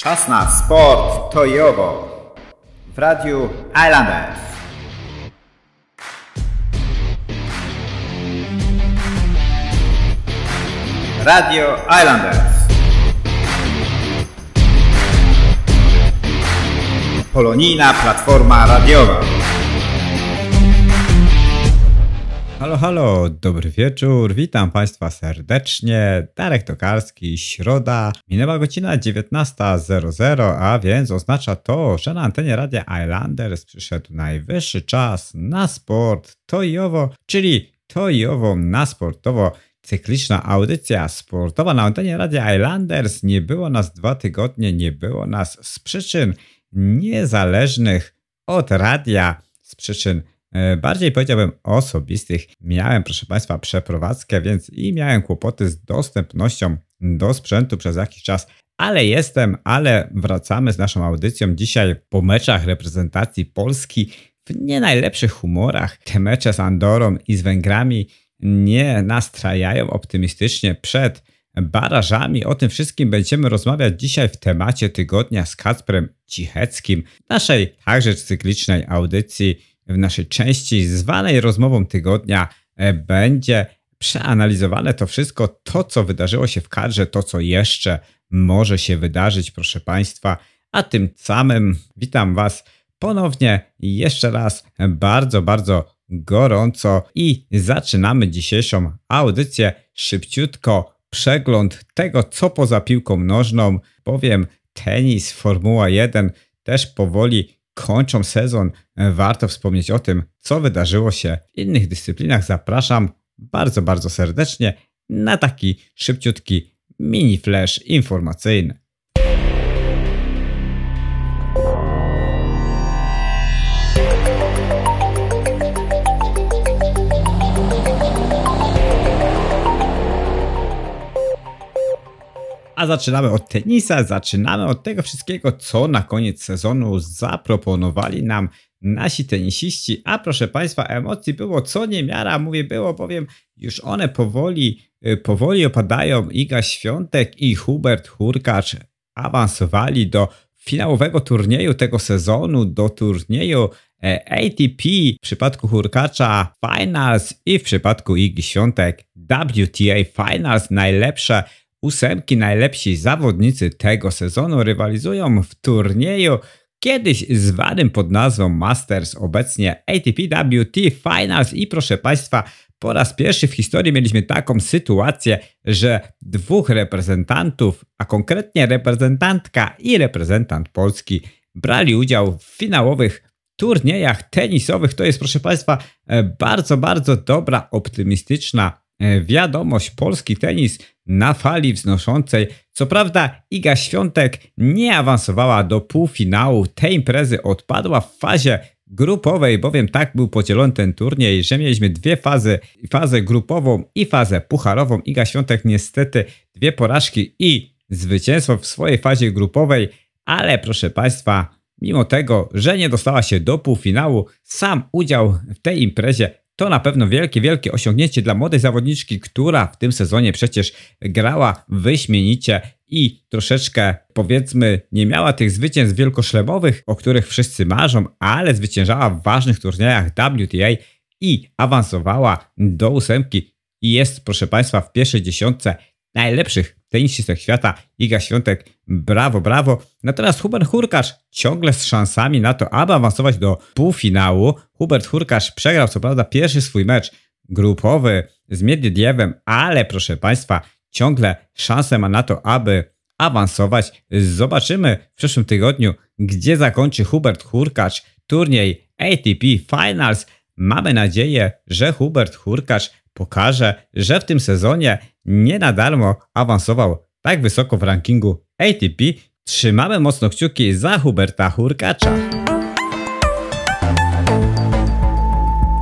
Czas na sport to Jowo w Radiu Islanders. Radio Islanders. Polonijna platforma radiowa. Halo, halo, dobry wieczór, witam Państwa serdecznie. Darek Tokarski, środa, minęła godzina 19.00, a więc oznacza to, że na antenie Radia Islanders przyszedł najwyższy czas na sport tojowo, czyli tojowo na sportowo. Cykliczna audycja sportowa na antenie Radia Islanders. Nie było nas dwa tygodnie, nie było nas z przyczyn niezależnych od radia, z przyczyn bardziej powiedziałbym osobistych. Miałem, proszę Państwa, przeprowadzkę, więc i miałem kłopoty z dostępnością do sprzętu przez jakiś czas. Ale jestem, ale wracamy z naszą audycją dzisiaj po meczach reprezentacji Polski w nie najlepszych humorach. Te mecze z Andorą i z Węgrami nie nastrajają optymistycznie przed barażami. O tym wszystkim będziemy rozmawiać dzisiaj w temacie tygodnia z Kacprem Cicheckim, naszej także cyklicznej audycji w naszej części zwanej rozmową tygodnia e, będzie przeanalizowane to wszystko, to co wydarzyło się w kadrze, to co jeszcze może się wydarzyć, proszę Państwa. A tym samym witam Was ponownie jeszcze raz bardzo, bardzo gorąco i zaczynamy dzisiejszą audycję szybciutko. Przegląd tego, co poza piłką nożną, bowiem tenis, Formuła 1 też powoli kończą sezon, warto wspomnieć o tym, co wydarzyło się w innych dyscyplinach. Zapraszam bardzo, bardzo serdecznie na taki szybciutki mini flash informacyjny. A zaczynamy od tenisa, zaczynamy od tego wszystkiego, co na koniec sezonu zaproponowali nam nasi tenisiści. A proszę Państwa, emocji było co niemiara, mówię było, bowiem już one powoli, y, powoli opadają. Iga Świątek i Hubert Hurkacz awansowali do finałowego turnieju tego sezonu, do turnieju e, ATP w przypadku Hurkacza Finals i w przypadku Igi Świątek WTA Finals najlepsze ósemki najlepsi zawodnicy tego sezonu rywalizują w turnieju kiedyś zwanym pod nazwą Masters, obecnie ATP WT Finals i proszę Państwa, po raz pierwszy w historii mieliśmy taką sytuację, że dwóch reprezentantów, a konkretnie reprezentantka i reprezentant Polski brali udział w finałowych turniejach tenisowych. To jest, proszę Państwa, bardzo, bardzo dobra, optymistyczna E, wiadomość, polski tenis na fali wznoszącej. Co prawda Iga Świątek nie awansowała do półfinału tej imprezy, odpadła w fazie grupowej, bowiem tak był podzielony ten turniej, że mieliśmy dwie fazy, fazę grupową i fazę pucharową. Iga Świątek niestety dwie porażki i zwycięstwo w swojej fazie grupowej, ale proszę Państwa, mimo tego, że nie dostała się do półfinału, sam udział w tej imprezie to na pewno wielkie, wielkie osiągnięcie dla młodej zawodniczki, która w tym sezonie przecież grała wyśmienicie i troszeczkę powiedzmy nie miała tych zwycięstw wielkoszlemowych, o których wszyscy marzą, ale zwyciężała w ważnych turniejach WTA i awansowała do ósemki i jest, proszę Państwa, w pierwszej dziesiątce najlepszych tenisistach świata. Iga Świątek, brawo, brawo. Natomiast Hubert Hurkacz ciągle z szansami na to, aby awansować do półfinału. Hubert Hurkacz przegrał co prawda pierwszy swój mecz grupowy z Miedwiediewem, ale proszę Państwa, ciągle szansę ma na to, aby awansować. Zobaczymy w przyszłym tygodniu, gdzie zakończy Hubert Hurkacz turniej ATP Finals. Mamy nadzieję, że Hubert Hurkacz pokaże, że w tym sezonie nie na darmo awansował tak wysoko w rankingu ATP. Trzymamy mocno kciuki za Huberta Hurkacza.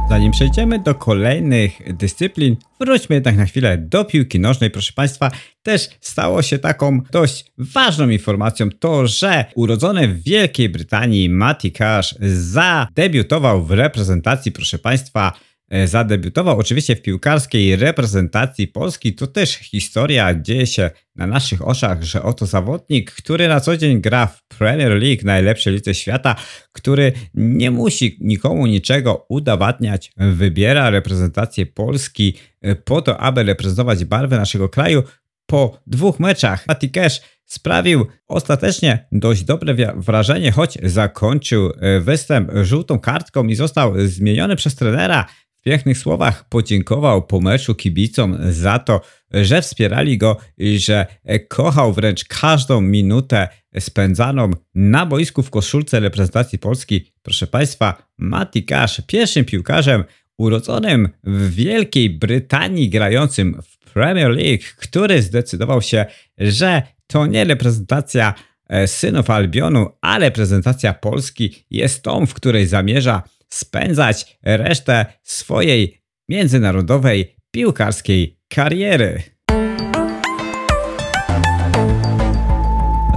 Zanim przejdziemy do kolejnych dyscyplin, wróćmy jednak na chwilę do piłki nożnej. Proszę Państwa, też stało się taką dość ważną informacją to, że urodzony w Wielkiej Brytanii Matty Cash zadebiutował w reprezentacji, proszę Państwa, zadebiutował oczywiście w piłkarskiej reprezentacji Polski. To też historia dzieje się na naszych oczach, że oto zawodnik, który na co dzień gra w Premier League, najlepszej lidze świata, który nie musi nikomu niczego udowadniać, wybiera reprezentację Polski e, po to, aby reprezentować barwy naszego kraju. Po dwóch meczach Mati Cash sprawił ostatecznie dość dobre wrażenie, choć zakończył e, występ żółtą kartką i został zmieniony przez trenera. W pięknych słowach podziękował po meczu kibicom za to, że wspierali go i że kochał wręcz każdą minutę spędzaną na boisku w koszulce reprezentacji Polski. Proszę Państwa, Mati Cash, pierwszym piłkarzem urodzonym w Wielkiej Brytanii, grającym w Premier League, który zdecydował się, że to nie reprezentacja e, synów Albionu, a reprezentacja Polski jest tą, w której zamierza spędzać resztę swojej międzynarodowej piłkarskiej kariery.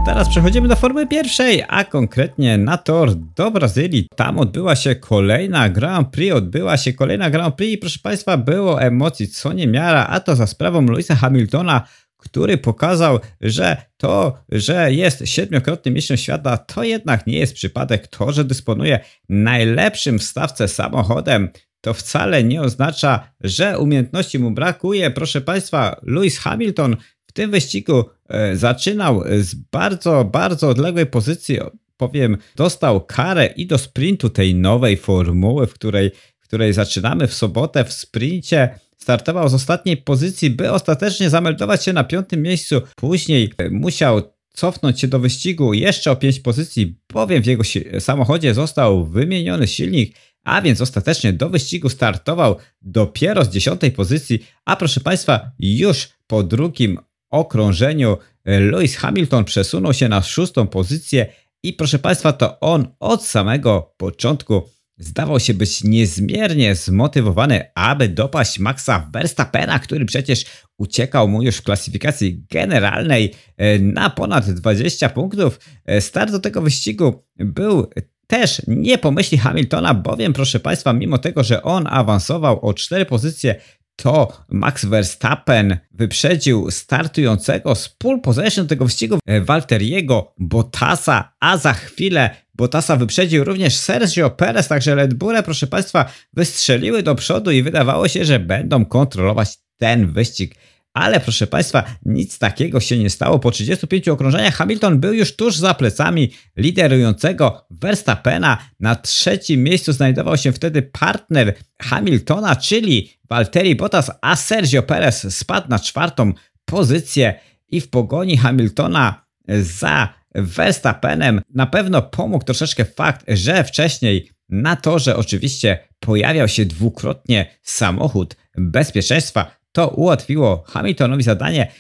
Teraz przechodzimy do formy pierwszej, a konkretnie na tor do Brazylii. Tam odbyła się kolejna Grand Prix, odbyła się kolejna Grand Prix i proszę Państwa, było emocji co nie miara, a to za sprawą Louisa Hamiltona, który pokazał, że to, że jest siedmiokrotnym mistrzem świata, to jednak nie jest przypadek. To, że dysponuje najlepszym w stawce samochodem, to wcale nie oznacza, że umiejętności mu brakuje. Proszę Państwa, Lewis Hamilton w tym wyścigu e, zaczynał z bardzo, bardzo odległej pozycji. Powiem, dostał karę i do sprintu tej nowej formuły, w której, której zaczynamy w sobotę w sprincie startował z ostatniej pozycji, by ostatecznie zameldować się na piątym miejscu. Później e, musiał cofnąć się do wyścigu jeszcze o 5 pozycji, bowiem w jego samochodzie został wymieniony silnik, a więc ostatecznie do wyścigu startował dopiero z 10 pozycji, a proszę Państwa, już po drugim okrążeniu e, Lewis Hamilton przesunął się na szóstą pozycję i proszę Państwa, to on od samego początku zdawał się być niezmiernie zmotywowany, aby dopaść Maxa Verstappena, który przecież uciekał mu już w klasyfikacji generalnej e, na ponad 20 punktów. E, start do tego wyścigu był też nie pomyśli Hamiltona, bowiem proszę Państwa, mimo tego, że on awansował o 4 pozycje, to Max Verstappen wyprzedził startującego z pole position tego wyścigu e, Walteriego Bottasa, a za chwilę Bottasa wyprzedził również Sergio Perez, także Red Bulle, proszę Państwa, wystrzeliły do przodu i wydawało się, że będą kontrolować ten wyścig. Ale proszę Państwa, nic takiego się nie stało. Po 35 okrążeniach Hamilton był już tuż za plecami liderującego Verstappena. Na trzecim miejscu znajdował się wtedy partner Hamiltona, czyli Valtteri Bottas, a Sergio Perez spadł na czwartą pozycję i w pogoni Hamiltona za Verstappenem na pewno pomógł troszeczkę fakt, że wcześniej na torze oczywiście pojawiał się dwukrotnie samochód bezpieczeństwa. To ułatwiło Hamiltonowi zadanie.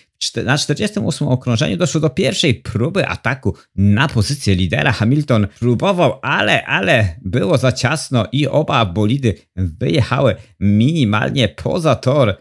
Na 48 okrążeniu doszło do pierwszej próby ataku na pozycję lidera. Hamilton próbował, ale, ale było za ciasno i oba bolidy wyjechały minimalnie poza tor.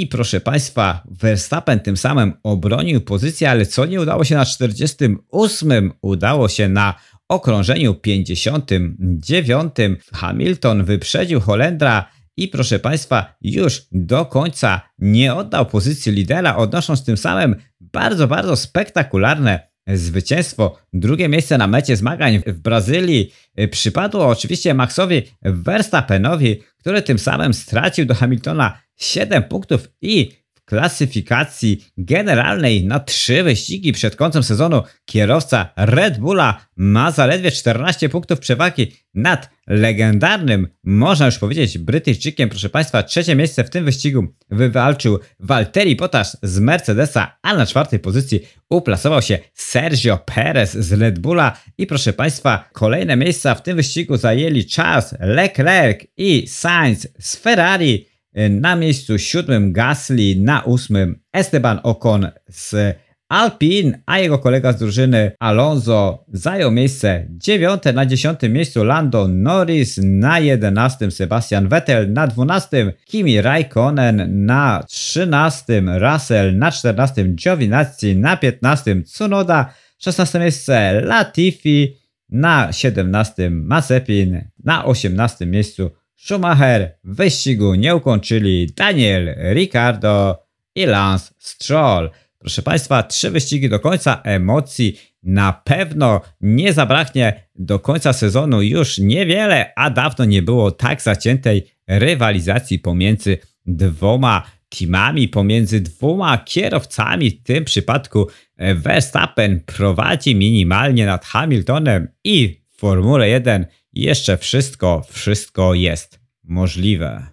I proszę Państwa, Verstappen tym samym obronił pozycję, ale co nie udało się na 48, udało się na okrążeniu 59. Hamilton wyprzedził Holendra i proszę Państwa, już do końca nie oddał pozycji lidera, odnosząc tym samym bardzo, bardzo spektakularne zwycięstwo. Drugie miejsce na mecie zmagań w Brazylii przypadło oczywiście Maxowi Verstappenowi, który tym samym stracił do Hamiltona 7 punktów i klasyfikacji generalnej na trzy wyścigi przed końcem sezonu kierowca Red Bulla ma zaledwie 14 punktów przewagi nad legendarnym, można już powiedzieć, Brytyjczykiem. Proszę Państwa, trzecie miejsce w tym wyścigu wywalczył Valtteri Bottas z Mercedesa, a na czwartej pozycji uplasował się Sergio Perez z Red Bulla i proszę Państwa, kolejne miejsca w tym wyścigu zajęli Charles Leclerc i Sainz z Ferrari. Na miejscu siódmym Gasly, na ósmym Esteban Ocon z Alpin, a jego kolega z drużyny Alonso zajął miejsce dziewiąte. Na dziesiątym miejscu Lando Norris, na jedenastym Sebastian Vettel, na dwunastym Kimi Raikkonen, na trzynastym Russell, na czternastym Giovinazzi, na piętnastym Tsunoda, szesnaste miejsce Latifi, na siedemnastym Mazepin, na osiemnastym miejscu Schumacher wyścigu nie ukończyli Daniel Ricciardo i Lance Stroll. Proszę Państwa, trzy wyścigi do końca emocji na pewno nie zabraknie do końca sezonu już niewiele, a dawno nie było tak zaciętej rywalizacji pomiędzy dwoma teamami, pomiędzy dwoma kierowcami. W tym przypadku Verstappen prowadzi minimalnie nad Hamiltonem i w Formule 1 jeszcze wszystko, wszystko jest możliwe.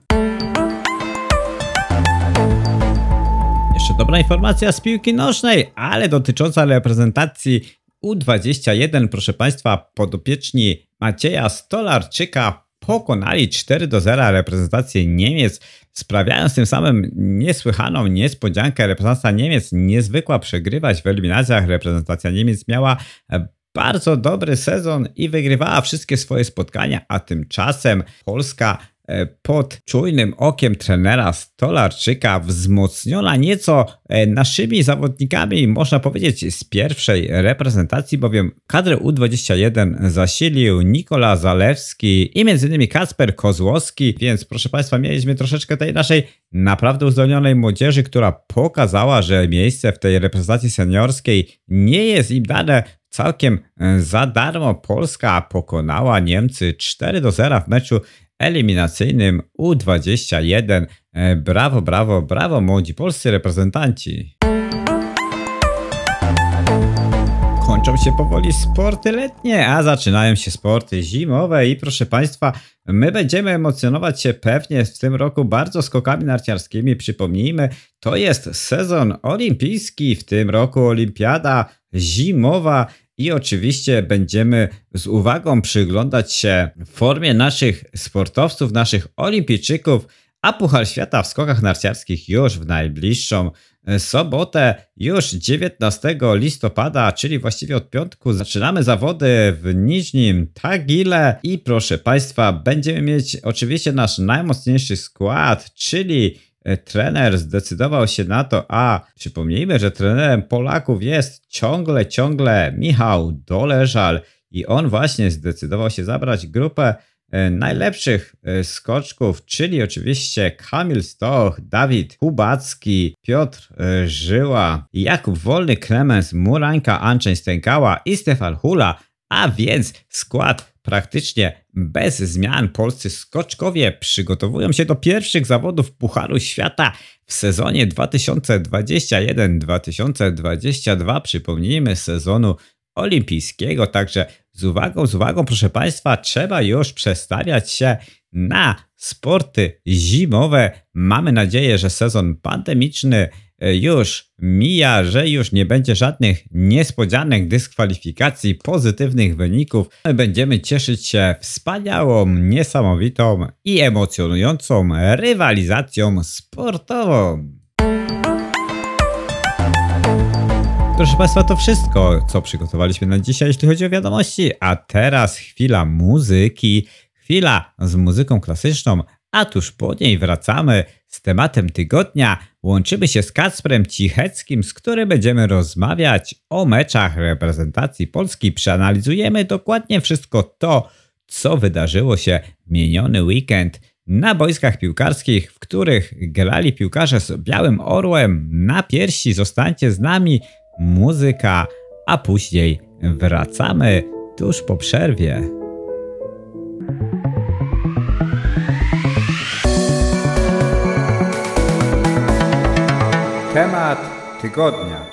Jeszcze dobra informacja z piłki nożnej, ale dotycząca reprezentacji U21, proszę Państwa, podopieczni Macieja Stolarczyka pokonali 4 do 0 reprezentację Niemiec, sprawiając tym samym niesłychaną niespodziankę. Reprezentacja Niemiec niezwykła przegrywać w eliminacjach. Reprezentacja Niemiec miała bardzo dobry sezon i wygrywała wszystkie swoje spotkania, a tymczasem Polska E, pod czujnym okiem trenera Stolarczyka, wzmocniona nieco e, naszymi zawodnikami, można powiedzieć, z pierwszej reprezentacji, bowiem kadrę U21 zasilił Nikola Zalewski i m.in. Kasper Kozłowski, więc proszę Państwa, mieliśmy troszeczkę tej naszej naprawdę uzdolnionej młodzieży, która pokazała, że miejsce w tej reprezentacji seniorskiej nie jest im dane całkiem e, za darmo. Polska pokonała Niemcy 4 do 0 w meczu eliminacyjnym U21. E, brawo, brawo, brawo młodzi polscy reprezentanci. Kończą się powoli sporty letnie, a zaczynają się sporty zimowe i proszę Państwa, my będziemy emocjonować się pewnie w tym roku bardzo skokami narciarskimi. Przypomnijmy, to jest sezon olimpijski, w tym roku olimpiada zimowa i oczywiście będziemy z uwagą przyglądać się formie naszych sportowców, naszych olimpijczyków, a Puchar Świata w skokach narciarskich już w najbliższą e, sobotę, już 19 listopada, czyli właściwie od piątku, zaczynamy zawody w Niżnim Tagile i proszę Państwa, będziemy mieć oczywiście nasz najmocniejszy skład, czyli trener zdecydował się na to, a przypomnijmy, że trenerem Polaków jest ciągle, ciągle Michał Doleżal i on właśnie zdecydował się zabrać grupę e, najlepszych e, skoczków, czyli oczywiście Kamil Stoch, Dawid Kubacki, Piotr Żyła, Jakub Wolny, Klemens Murańka, Andrzej Stękała i Stefan Hula, a więc skład praktycznie bez zmian. Polscy skoczkowie przygotowują się do pierwszych zawodów Pucharu Świata w sezonie 2021-2022. Przypomnijmy sezonu olimpijskiego, także z uwagą, z uwagą, proszę Państwa, trzeba już przestawiać się na sporty zimowe. Mamy nadzieję, że sezon pandemiczny już mija, że już nie będzie żadnych niespodzianek dyskwalifikacji, pozytywnych wyników. Będziemy cieszyć się wspaniałą, niesamowitą i emocjonującą rywalizacją sportową. Proszę Państwa, to wszystko, co przygotowaliśmy na dzisiaj, jeśli chodzi o wiadomości. A teraz chwila muzyki, chwila z muzyką klasyczną, a tuż po niej wracamy z tematem tygodnia łączymy się z Kacprem Cicheckim, z którym będziemy rozmawiać o meczach reprezentacji Polski. Przeanalizujemy dokładnie wszystko to, co wydarzyło się miniony weekend na boiskach piłkarskich, w których grali piłkarze z białym orłem na piersi. Zostańcie z nami, muzyka, a później wracamy tuż po przerwie. Temat tygodnia.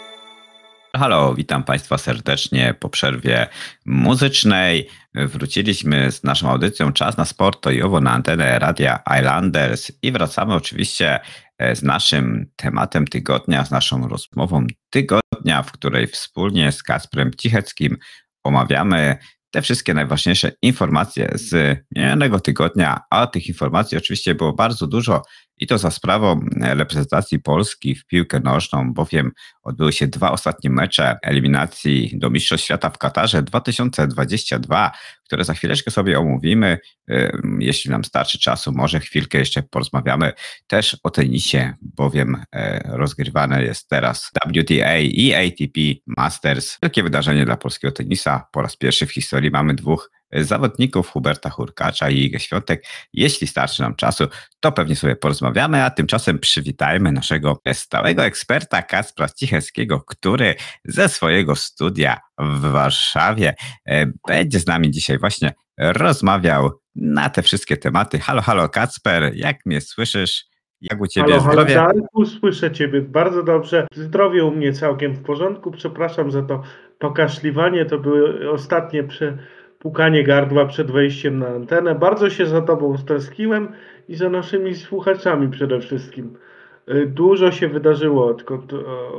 Halo, witam Państwa serdecznie po przerwie muzycznej. Wróciliśmy z naszą audycją Czas na Sport to i owo na antenę Radia Islanders i wracamy oczywiście e, z naszym tematem tygodnia, z naszą rozmową tygodnia, w której wspólnie z Kasprem Cicheckim omawiamy te wszystkie najważniejsze informacje z minionego tygodnia, a tych informacji oczywiście było bardzo dużo i to za sprawą reprezentacji Polski w piłkę nożną, bowiem odbyły się dwa ostatnie mecze eliminacji do Mistrzostw Świata w Katarze 2022, które za chwileczkę sobie omówimy. Jeśli nam starczy czasu, może chwilkę jeszcze porozmawiamy też o tenisie, bowiem e, rozgrywane jest teraz WTA i ATP Masters. Wielkie wydarzenie dla polskiego tenisa. Po raz pierwszy w historii mamy dwóch zawodników Huberta Hurkacza i Igę Świątek. Jeśli starczy nam czasu, to pewnie sobie porozmawiamy, a tymczasem przywitajmy naszego stałego eksperta Kacpra Cicheckiego, który ze swojego studia w Warszawie e, będzie z nami dzisiaj właśnie rozmawiał na te wszystkie tematy. Halo, halo Kacper, jak mnie słyszysz? Jak u Ciebie halo, zdrowie? Halo, Darku, słyszę Ciebie bardzo dobrze. Zdrowie u mnie całkiem w porządku. Przepraszam za to pokaszliwanie. To były ostatnie przepukanie gardła przed wejściem na antenę. Bardzo się za Tobą stęskniłem i za naszymi słuchaczami przede wszystkim. Y, dużo się wydarzyło, odkąd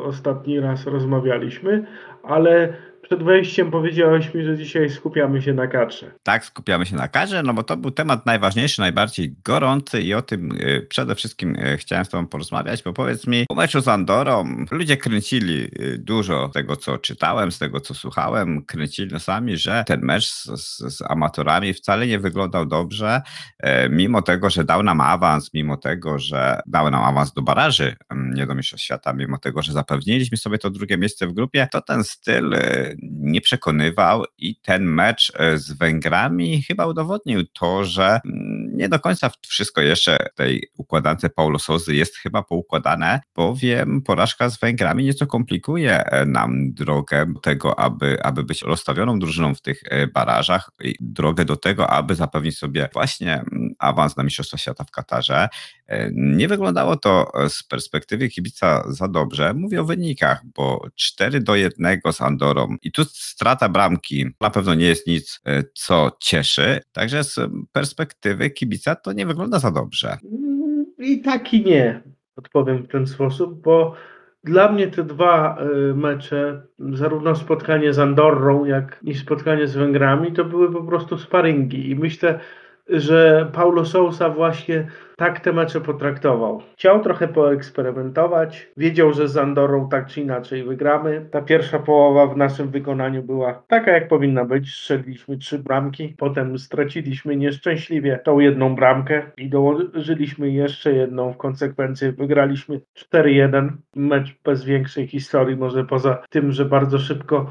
ostatni raz rozmawialiśmy, ale przed wejściem powiedziałeś mi, że dzisiaj skupiamy się na kadrze. Tak, skupiamy się na kadrze, no bo to był temat najważniejszy, najbardziej gorący i o tym y, przede wszystkim y, chciałem z Tobą porozmawiać, bo powiedz mi, po meczu z Andorą ludzie kręcili y, dużo z tego, co czytałem, z tego, co słuchałem, kręcili nosami, że ten mecz z, z, z amatorami wcale nie wyglądał dobrze, mimo tego, że dał nam awans, mimo tego, że dał nam awans do baraży, mm, nie do Mistrzostw Świata, mimo tego, że zapewniliśmy sobie to drugie miejsce w grupie, to ten styl nie przekonywał i ten mecz e, z Węgrami chyba udowodnił to, że mm, nie do końca wszystko jeszcze w tej układance Paulo Sozy jest chyba poukładane, bowiem porażka z Węgrami nieco komplikuje e, nam drogę tego, aby, aby być rozstawioną drużyną w tych e, barażach i drogę do tego, aby zapewnić sobie właśnie mm, awans na Mistrzostwa Świata w Katarze. Nie wyglądało to z perspektywy kibica za dobrze. Mówię o wynikach, bo 4 do 1 z Andorą i tu strata bramki na pewno nie jest nic, e, co cieszy. Także z perspektywy kibica to nie wygląda za dobrze. Mm, I tak i nie, odpowiem w ten sposób, bo dla mnie te dwa e, mecze, zarówno spotkanie z Andorrą, jak i spotkanie z Węgrami, to były po prostu sparingi. I myślę, że Paulo Sousa właśnie tak te mecze potraktował. Chciał trochę poeksperymentować, wiedział, że z Andorą tak czy inaczej wygramy. Ta pierwsza połowa w naszym wykonaniu była taka, jak powinna być. Strzeliliśmy trzy bramki, potem straciliśmy nieszczęśliwie tą jedną bramkę i dołożyliśmy jeszcze jedną w konsekwencji. Wygraliśmy 4-1. Mecz bez większej historii, może poza tym, że bardzo szybko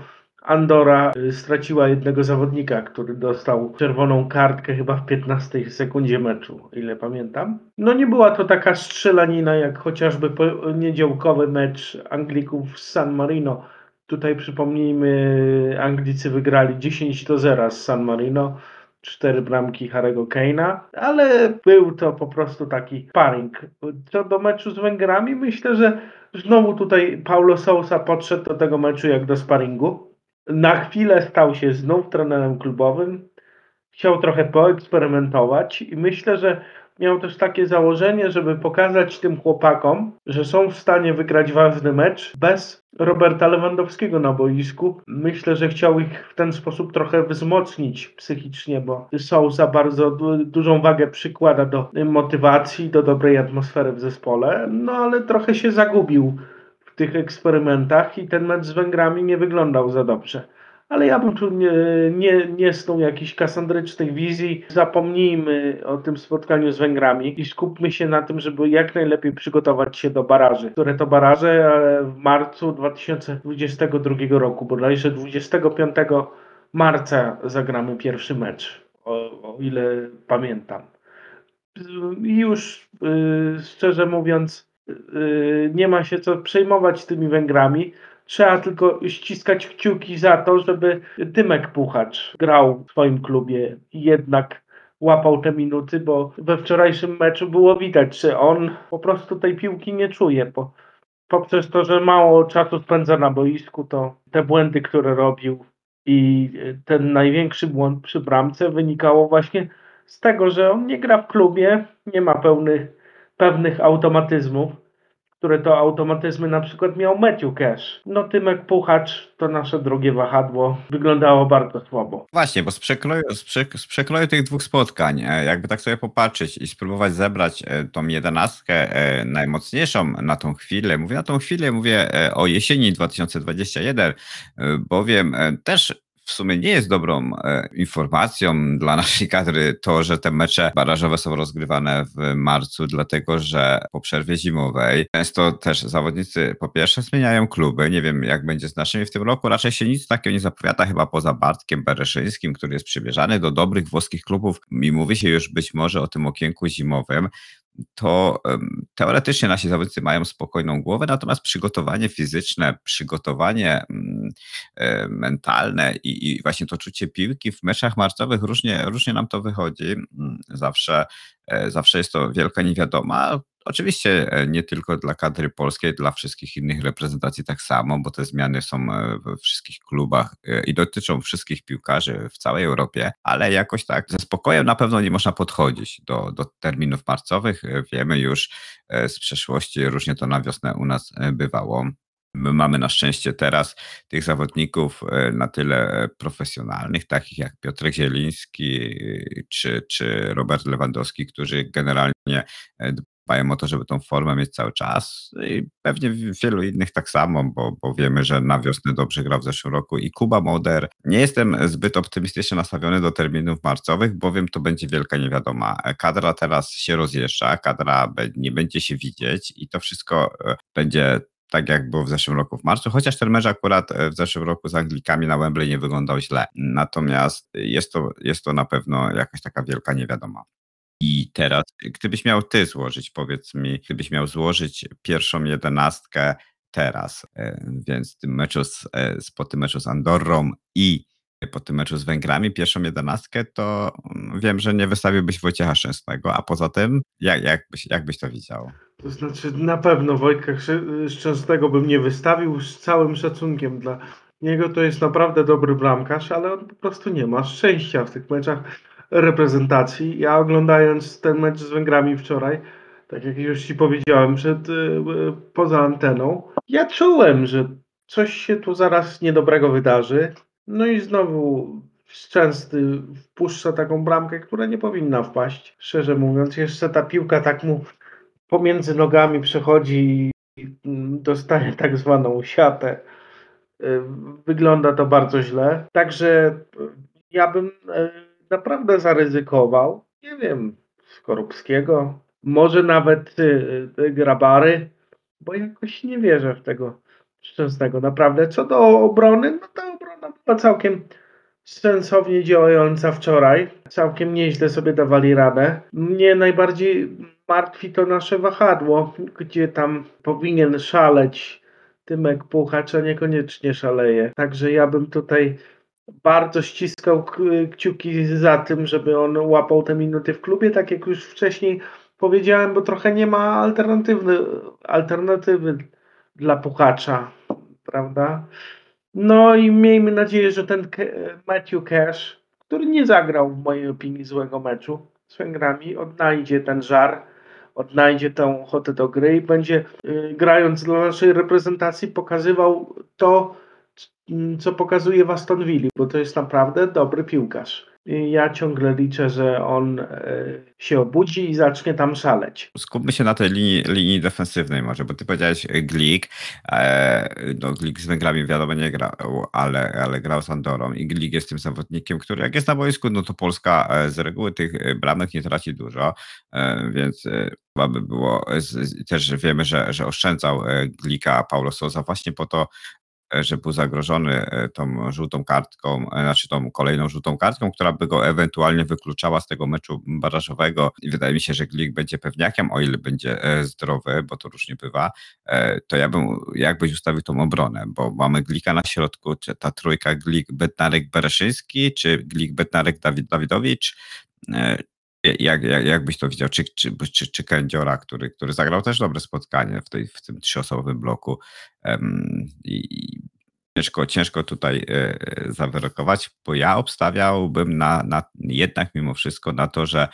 Andora y, straciła jednego zawodnika, który dostał czerwoną kartkę chyba w 15 sekundzie meczu, ile pamiętam. No nie była to taka strzelanina jak chociażby niedziałkowy mecz Anglików z San Marino. Tutaj przypomnijmy, Anglicy wygrali 10 do 0 z San Marino cztery bramki Harego Kane'a, ale był to po prostu taki sparring. Co do meczu z Węgrami, myślę, że znowu tutaj Paulo Sousa podszedł do tego meczu jak do sparingu na chwilę stał się znów trenerem klubowym. Chciał trochę poeksperymentować i myślę, że miał też takie założenie, żeby pokazać tym chłopakom, że są w stanie wygrać ważny mecz bez Roberta Lewandowskiego na boisku. Myślę, że chciał ich w ten sposób trochę wzmocnić psychicznie, bo Sousa bardzo dużą wagę przykłada do motywacji, do dobrej atmosfery w zespole, no ale trochę się zagubił tych eksperymentach i ten mecz z Węgrami nie wyglądał za dobrze. Ale ja bym tu nie, nie, nie snuł jakichś kasandrycznych wizji. Zapomnijmy o tym spotkaniu z Węgrami i skupmy się na tym, żeby jak najlepiej przygotować się do baraży. Które to baraże w marcu 2022 roku, bodajże 25 marca zagramy pierwszy mecz, o, o ile pamiętam. I już yy, szczerze mówiąc, nie ma się co przejmować tymi Węgrami. Trzeba tylko ściskać kciuki za to, żeby Tymek Puchacz grał w swoim klubie i jednak łapał te minuty, bo we wczorajszym meczu było widać, że on po prostu tej piłki nie czuje. Bo poprzez to, że mało czasu spędza na boisku, to te błędy, które robił i ten największy błąd przy bramce wynikało właśnie z tego, że on nie gra w klubie, nie ma pełnych pewnych automatyzmów, które to automatyzmy na przykład miał Matthew Cash. No Tymek Puchacz to nasze drugie wahadło wyglądało bardzo słabo. Właśnie, bo z przekroju, z, z przekroju tych dwóch spotkań, e, jakby tak sobie popatrzeć i spróbować zebrać e, tą jedenastkę e, najmocniejszą na tą chwilę, mówię na tą chwilę, mówię o jesieni 2021, bowiem też w sumie nie jest dobrą e, informacją dla naszej kadry to, że te mecze barażowe są rozgrywane w marcu, dlatego że po przerwie zimowej często też zawodnicy po pierwsze zmieniają kluby. Nie wiem, jak będzie z naszymi w tym roku. Raczej się nic takiego nie zapowiada, chyba poza Bartkiem Bereszyńskim, który jest przymierzany do dobrych włoskich klubów i mówi się już być może o tym okienku zimowym to teoretycznie nasi zawodnicy mają spokojną głowę, natomiast przygotowanie fizyczne, przygotowanie mm, e, mentalne i, i, właśnie to czucie piłki w meczach marcowych różnie, różnie nam to wychodzi. Mm, zawsze, e, zawsze jest to wielka niewiadoma. Oczywiście e, nie tylko dla kadry polskiej, dla wszystkich innych reprezentacji tak samo, bo te zmiany są e, we wszystkich klubach e, i dotyczą wszystkich piłkarzy w całej Europie, ale jakoś tak ze spokojem na pewno nie można podchodzić do, do terminów marcowych. Wiemy już z przeszłości, różnie to na wiosnę u nas bywało. My mamy na szczęście teraz tych zawodników na tyle profesjonalnych, takich jak Piotr Zieliński czy, czy Robert Lewandowski, którzy generalnie dbają o to, żeby tą formę mieć cały czas i pewnie wielu innych tak samo, bo, bo wiemy, że na wiosnę dobrze grał w zeszłym roku i Kuba Moder. Nie jestem zbyt optymistycznie nastawiony do terminów marcowych, bowiem to będzie wielka niewiadoma. Kadra teraz się rozjeżdża, kadra nie będzie się widzieć i to wszystko e, będzie tak jak było w zeszłym roku w marcu, chociaż ten mecz akurat e, w zeszłym roku z Anglikami na Wembley nie wyglądał źle. Natomiast jest to, jest to na pewno jakaś taka wielka niewiadoma. I teraz, gdybyś miał ty złożyć, powiedz mi, gdybyś miał złożyć pierwszą jedenastkę teraz, e, więc tym meczu z, e, po tym meczu z Andorrą i po tym meczu z Węgrami pierwszą jedenastkę, to mm, wiem, że nie wystawiłbyś Wojciecha Szczęsnego, a poza tym, jak, jak, byś, jak byś to widział? To znaczy, na pewno Wojtka Szczęsnego bym nie wystawił z całym szacunkiem dla niego. To jest naprawdę dobry bramkarz, ale on po prostu nie ma szczęścia w tych meczach reprezentacji. Ja oglądając ten mecz z Węgrami wczoraj, tak jak już Ci powiedziałem przed, y, y, poza anteną, ja czułem, że coś się tu zaraz niedobrego wydarzy. No i znowu Szczęsny wpuszcza taką bramkę, która nie powinna wpaść. Szczerze mówiąc, jeszcze ta piłka tak mu pomiędzy nogami przechodzi i dostaje tak zwaną siatę. Y, wygląda to bardzo źle. Także ja bym naprawdę zaryzykował, nie wiem, Skorupskiego, może nawet y, y, Grabary, bo jakoś nie wierzę w tego Szczęsnego. Naprawdę. Co do obrony, no ta obrona była całkiem sensownie działająca wczoraj. Całkiem nieźle sobie dawali radę. Mnie najbardziej martwi to nasze wahadło, gdzie tam powinien szaleć Tymek Puchacz, a niekoniecznie szaleje. Także ja bym tutaj bardzo ściskał kciuki za tym, żeby on łapał te minuty w klubie, tak jak już wcześniej powiedziałem, bo trochę nie ma alternatywy, alternatywy dla Puchacza, prawda? No i miejmy nadzieję, że ten Matthew Cash, który nie zagrał w mojej opinii złego meczu z Węgrami, odnajdzie ten żar, odnajdzie tę ochotę do gry i będzie y, grając dla naszej reprezentacji pokazywał to, co pokazuje w Aston Villa, bo to jest naprawdę dobry piłkarz. Ja ciągle liczę, że on e, się obudzi i zacznie tam szaleć. Skupmy się na tej linii, linii defensywnej może, bo ty powiedziałeś e, Glik. E, no, Glik z Węgrami wiadomo nie grał, ale, ale grał z Andorą i Glik jest tym zawodnikiem, który jak jest na boisku, no to Polska z reguły tych bramek nie traci dużo, więc chyba by było, też wiemy, że, że oszczędzał Glika Paulo Sousa właśnie po to, E, że był zagrożony e, tą żółtą kartką, e, znaczy tą kolejną żółtą kartką, która by go ewentualnie wykluczała z tego meczu barażowego. I wydaje mi się, że Glik będzie pewniakiem, o ile będzie zdrowy, bo to różnie bywa, to ja bym jakbyś ustawił tą obronę, bo mamy Glika na środku, czy ta trójka Glik, Betnarek, Bereszyński, czy Glik, Betnarek, Dawid, Dawidowicz, jak, jak, jak byś to widział? Czy, czy, czy, czy Kędziora, który, który zagrał też dobre spotkanie w, tej, w tym trzyosobowym bloku um, i, ciężko, ciężko tutaj e, zawyrokować, bo ja obstawiałbym na, na jednak mimo wszystko na to, że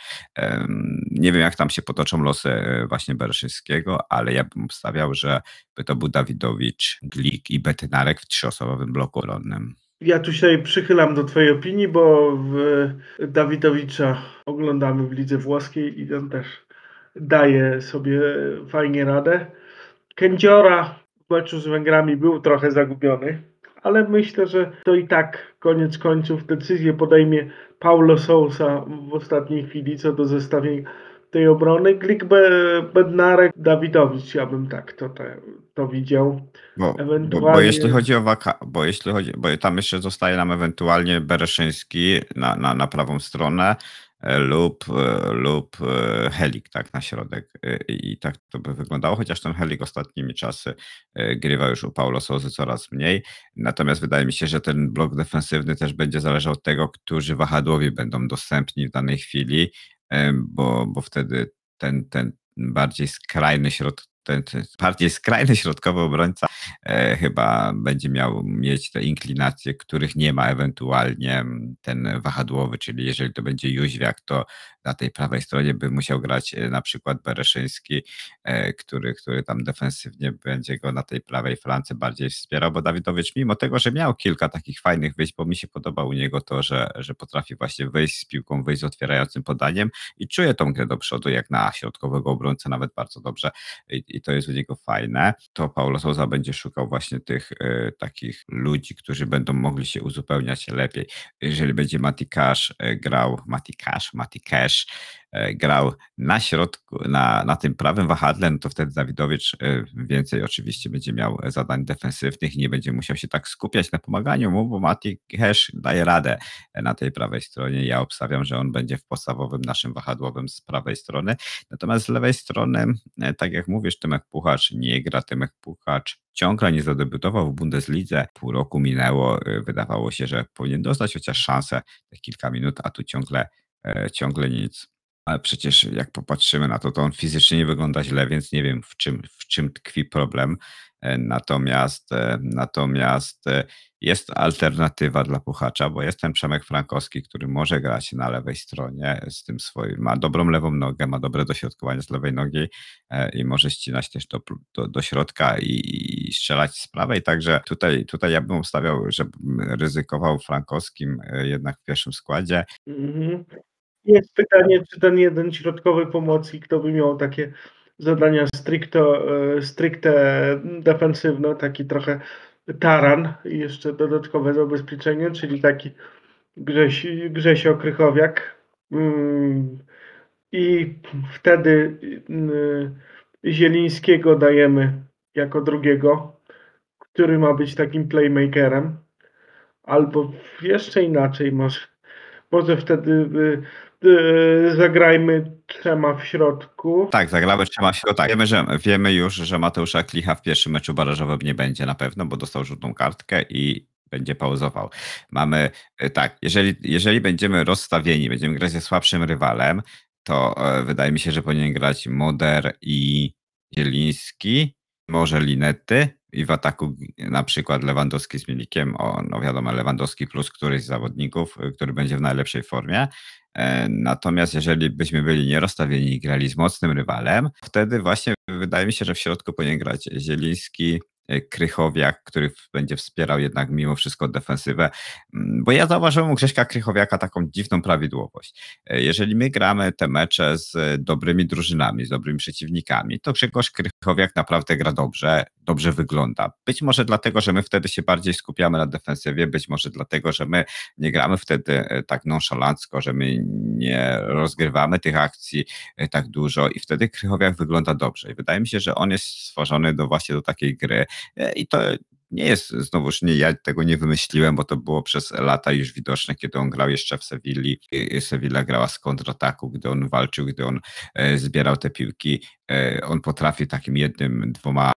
nie wiem jak tam się potoczą losy e, właśnie Bereszyńskiego, ale ja bym obstawiał, że by to był Dawidowicz, Glik i Betynarek w trzyosobowym bloku obronnym. Ja tu się przychylam do Twojej opinii, bo Dawidowicza oglądamy w lidze włoskiej i on też daje sobie fajnie radę. Kędziora w meczu z Węgrami był trochę zagubiony, ale myślę, że to i tak koniec końców decyzję podejmie Paulo Sousa w ostatniej chwili co do zestawienia tej obrony. Glik Bednarek, Dawidowicz, ja bym tak to, to widział. Bo, Ewentualnie... bo, bo, jeśli chodzi o waka, bo jeśli chodzi, bo tam jeszcze zostaje nam ewentualnie Bereszyński na, na, na prawą stronę e, lub, e, lub e, Helik tak na środek i tak to by wyglądało, chociaż ten Helik ostatnimi czasy grywa już u Paulo Sozy coraz mniej, natomiast wydaje mi się, że ten blok defensywny też będzie zależał od tego, którzy wahadłowi będą dostępni w danej chwili, bo, bo wtedy ten, ten bardziej skrajny środek ten, ten bardziej skrajny środkowy obrońca e, chyba będzie miał mieć te inklinacje, których nie ma ewentualnie ten wahadłowy, czyli jeżeli to będzie Jóźwiak, to na tej prawej stronie by musiał grać e, na przykład Bereszyński, e, który, który tam defensywnie będzie go na tej prawej flance bardziej wspierał, bo Dawidowicz mimo tego, że miał kilka takich fajnych wyjść, bo mi się podoba u niego to, że, że potrafi właśnie wyjść z piłką, wyjść z otwierającym podaniem i czuje tą grę do przodu, jak na środkowego obrońcę nawet bardzo dobrze i, i to jest u niego fajne, to Paulo Souza będzie szukał właśnie tych y, takich ludzi, którzy będą mogli się uzupełniać lepiej. Jeżeli będzie Mati grał, Mati Cash, E, grał na środku, na, na tym prawym wahadle, no to wtedy Dawidowicz e, więcej oczywiście będzie miał zadań defensywnych, nie będzie musiał się tak skupiać na pomaganiu mu, bo Mati Hesz daje radę na tej prawej stronie. Ja obstawiam, że on będzie w podstawowym naszym wahadłowym z prawej strony. Natomiast z lewej strony, e, tak jak mówisz, Tymek Puchacz nie gra, Tymek Puchacz ciągle nie zadebiutował w Bundeslidze. Pół roku minęło, wydawało się, że powinien dostać chociaż szansę, tych kilka minut, a tu ciągle, ciągle nic ale przecież jak popatrzymy na to, to on fizycznie nie wygląda źle, więc nie wiem w czym, w czym tkwi problem. E, natomiast, e, natomiast e, jest alternatywa dla Puchacza, bo jest ten Przemek Frankowski, który może grać na lewej stronie z tym swoim, ma dobrą lewą nogę, ma dobre dośrodkowanie z lewej nogi i może ścinać też do, do, do środka i, i, strzelać z prawej, także tutaj, tutaj ja bym obstawiał, że ryzykował Frankowskim jednak w pierwszym składzie. Mm-hmm. Jest pytanie, czy ten jeden środkowy pomocnik to by miał takie zadania stricto, e, stricte defensywne, taki trochę taran i jeszcze dodatkowe zabezpieczenie, czyli taki Grześ, Grzesio Krychowiak. Mm, I wtedy mm, Zielińskiego dajemy jako drugiego, który ma być takim playmakerem. Albo jeszcze inaczej może. Może wtedy y, zagrajmy trzema w środku. Tak, zagramy trzema w środku. Wiemy, że, wiemy już, że Mateusza Klicha w pierwszym meczu barażowym nie będzie na pewno, bo dostał żółtą kartkę i będzie pauzował. Mamy y, tak, jeżeli, jeżeli będziemy rozstawieni, będziemy grać ze słabszym rywalem, to e, wydaje mi się, że powinien grać Moder i Zieliński, może Linety i w ataku na przykład Lewandowski z Mielikiem, o, no wiadomo, Lewandowski plus któryś z zawodników, y, który będzie w najlepszej formie. E, natomiast jeżeli byśmy byli nierozstawieni i grali z mocnym rywalem, wtedy właśnie wydaje mi się, że w środku powinien grać Zieliński, Krychowiak, który będzie wspierał jednak mimo wszystko defensywę, mm, bo ja zauważyłem u Grześka Krychowiaka taką dziwną prawidłowość. E, jeżeli my gramy te mecze z dobrymi drużynami, z dobrymi przeciwnikami, to Grzegorz Krychowiak naprawdę gra dobrze, dobrze wygląda. Być może dlatego, że my wtedy się bardziej skupiamy na defensywie, być może dlatego, że my nie gramy wtedy e, tak nonszalancko, że my nie rozgrywamy tych akcji tak dużo i wtedy Krychowiak wygląda dobrze. I wydaje mi się, że on jest stworzony do właśnie do takiej gry, I to nie jest, znowuż nie, ja tego nie wymyśliłem, bo to było przez lata już widoczne, kiedy on grał jeszcze w Sewilli. Sevilla grała z kontrataku, gdy on walczył, gdy on e, zbierał te piłki. E, on potrafi takim jednym, dwoma E, e,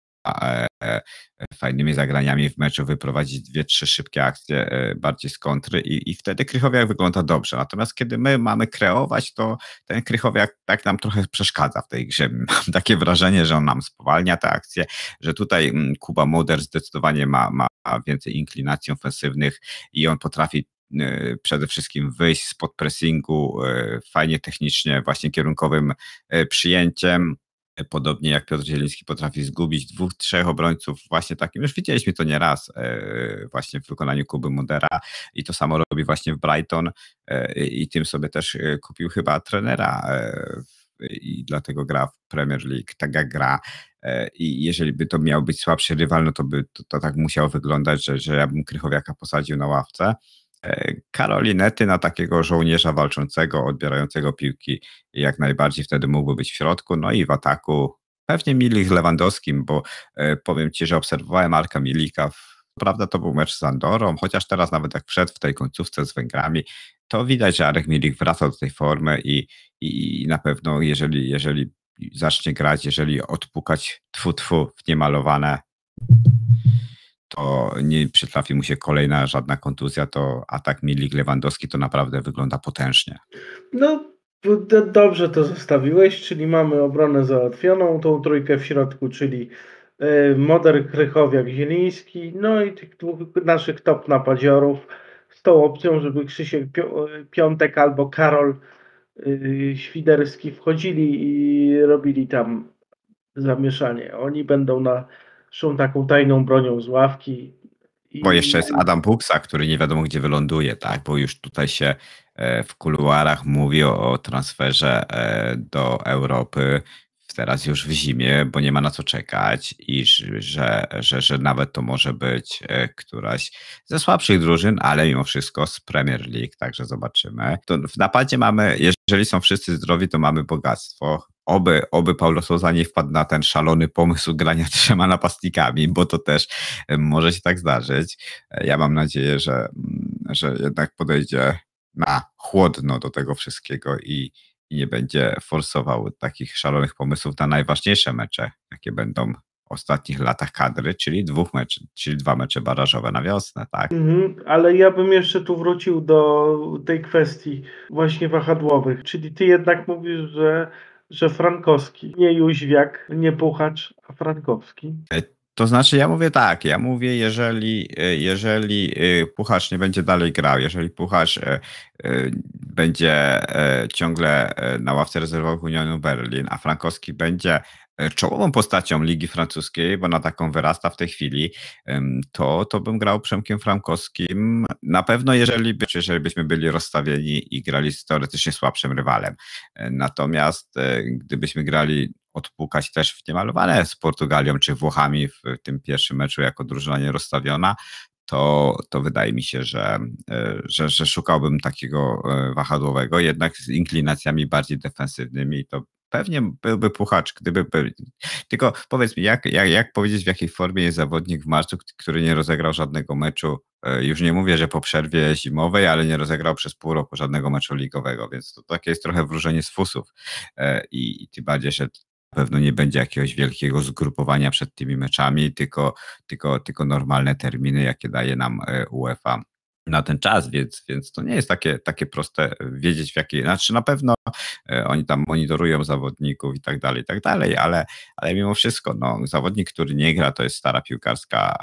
fajnymi zagraniami w meczu wyprowadzić dwie, trzy szybkie akcje e, bardziej z kontry i, i wtedy Krychowiak wygląda dobrze. Natomiast kiedy my mamy kreować, to ten Krychowiak tak nam trochę przeszkadza w tej grze. Mam takie wrażenie, że on nam spowalnia te akcje, że tutaj mm, Kuba Moder zdecydowanie ma, ma więcej inklinacji ofensywnych i on potrafi przede wszystkim wyjść spod pressingu fajnie technicznie, właśnie kierunkowym przyjęciem Podobnie jak Piotr Zieliński potrafi zgubić dwóch, trzech obrońców właśnie takim. Już widzieliśmy to nieraz e, właśnie w wykonaniu Kuby Mudera i to samo robi właśnie w Brighton e, i tym sobie też e, kupił chyba trenera i dlatego gra w Premier League, tak jak gra. I jeżeli by to miał być słabszy rywal, no to by to, to tak musiało wyglądać, że, że ja bym Krychowiaka posadził na ławce. E, Karolinety na takiego żołnierza walczącego, odbierającego piłki, jak najbardziej wtedy mógłby być w środku, no i w ataku pewnie Milik z Lewandowskim, bo e, powiem Ci, że obserwowałem Marka Milika, prawda to był mecz z Andorą, chociaż teraz nawet jak wszedł w tej końcówce z Węgrami, to widać, że Arek Milik wraca do tej formy i, i, i na pewno jeżeli, jeżeli zacznie grać, jeżeli odpukać tfu tfu w niemalowane, to nie przytrafi mu się kolejna żadna kontuzja, to atak Milik Lewandowski to naprawdę wygląda potężnie. No, dobrze to zostawiłeś, czyli mamy obronę załatwioną, tą trójkę w środku, czyli e, Moder, Krychowiak, Zieliński, no i tych dwóch naszych top napadziorów z tą opcją, żeby Krzysiek Piątek albo Karol y, Świderski wchodzili i robili tam zamieszanie. Oni będą na są taką tajną bronią z ławki. I... Bo jeszcze jest Adam Buksa, który nie wiadomo gdzie wyląduje, tak? Bo już tutaj się e, w kuluarach mówi o transferze e, do Europy teraz już w zimie, bo nie ma na co czekać i że, że, że nawet to może być e, któraś ze słabszych drużyn, ale mimo wszystko z Premier League, także zobaczymy. To w napadzie mamy, jeżeli są wszyscy zdrowi, to mamy bogactwo. Oby, oby Paulo Sousa nie wpadł na ten szalony pomysł grania trzema napastnikami, bo to też e, może się tak zdarzyć. E, ja mam nadzieję, że, mm, że jednak podejdzie na chłodno do tego wszystkiego i, i nie będzie forsował takich szalonych pomysłów na najważniejsze mecze, jakie będą w ostatnich latach kadry, czyli dwóch meczy, czyli dwa mecze barażowe na wiosnę, tak? Mhm, ale ja bym jeszcze tu wrócił do tej kwestii właśnie wahadłowych, czyli ty jednak mówisz, że że Frankowski, nie Jóźwiak, nie Puchacz, a Frankowski. To znaczy, ja mówię tak, ja mówię, jeżeli, e, jeżeli e, Puchacz nie będzie dalej grał, jeżeli Puchacz e, będzie ciągle na ławce rezerwowych Unionu Berlin, a Frankowski będzie czołową postacią Ligi Francuskiej, bo na taką wyrasta w tej chwili, to, to bym grał Przemkiem Frankowskim. Na pewno, jeżeli, jeżeli byśmy byli rozstawieni i grali z teoretycznie słabszym rywalem. Natomiast gdybyśmy grali odpukać też w niemalowane z Portugalią czy Włochami w tym pierwszym meczu jako drużyna nierozstawiona, to, to wydaje mi się, że, e, że, że szukałbym takiego e, wahadłowego, jednak z inklinacjami bardziej defensywnymi. To pewnie byłby puchacz, gdyby. Tylko powiedz mi, jak, jak, jak powiedzieć, w jakiej formie jest zawodnik w marcu, który nie rozegrał żadnego meczu? E, już nie mówię, że po przerwie zimowej, ale nie rozegrał przez pół roku żadnego meczu ligowego, więc to takie jest trochę wróżenie z fusów. I, i tym bardziej, że pewno nie będzie jakiegoś wielkiego zgrupowania przed tymi meczami, tylko, tylko, tylko normalne terminy, jakie daje nam e, UEFA na ten czas, więc, więc to nie jest takie, takie proste wiedzieć w jakiej, znaczy na pewno e, oni tam monitorują zawodników i tak dalej, i tak dalej, ale, ale mimo wszystko, no, zawodnik, który nie gra, to jest stara piłkarska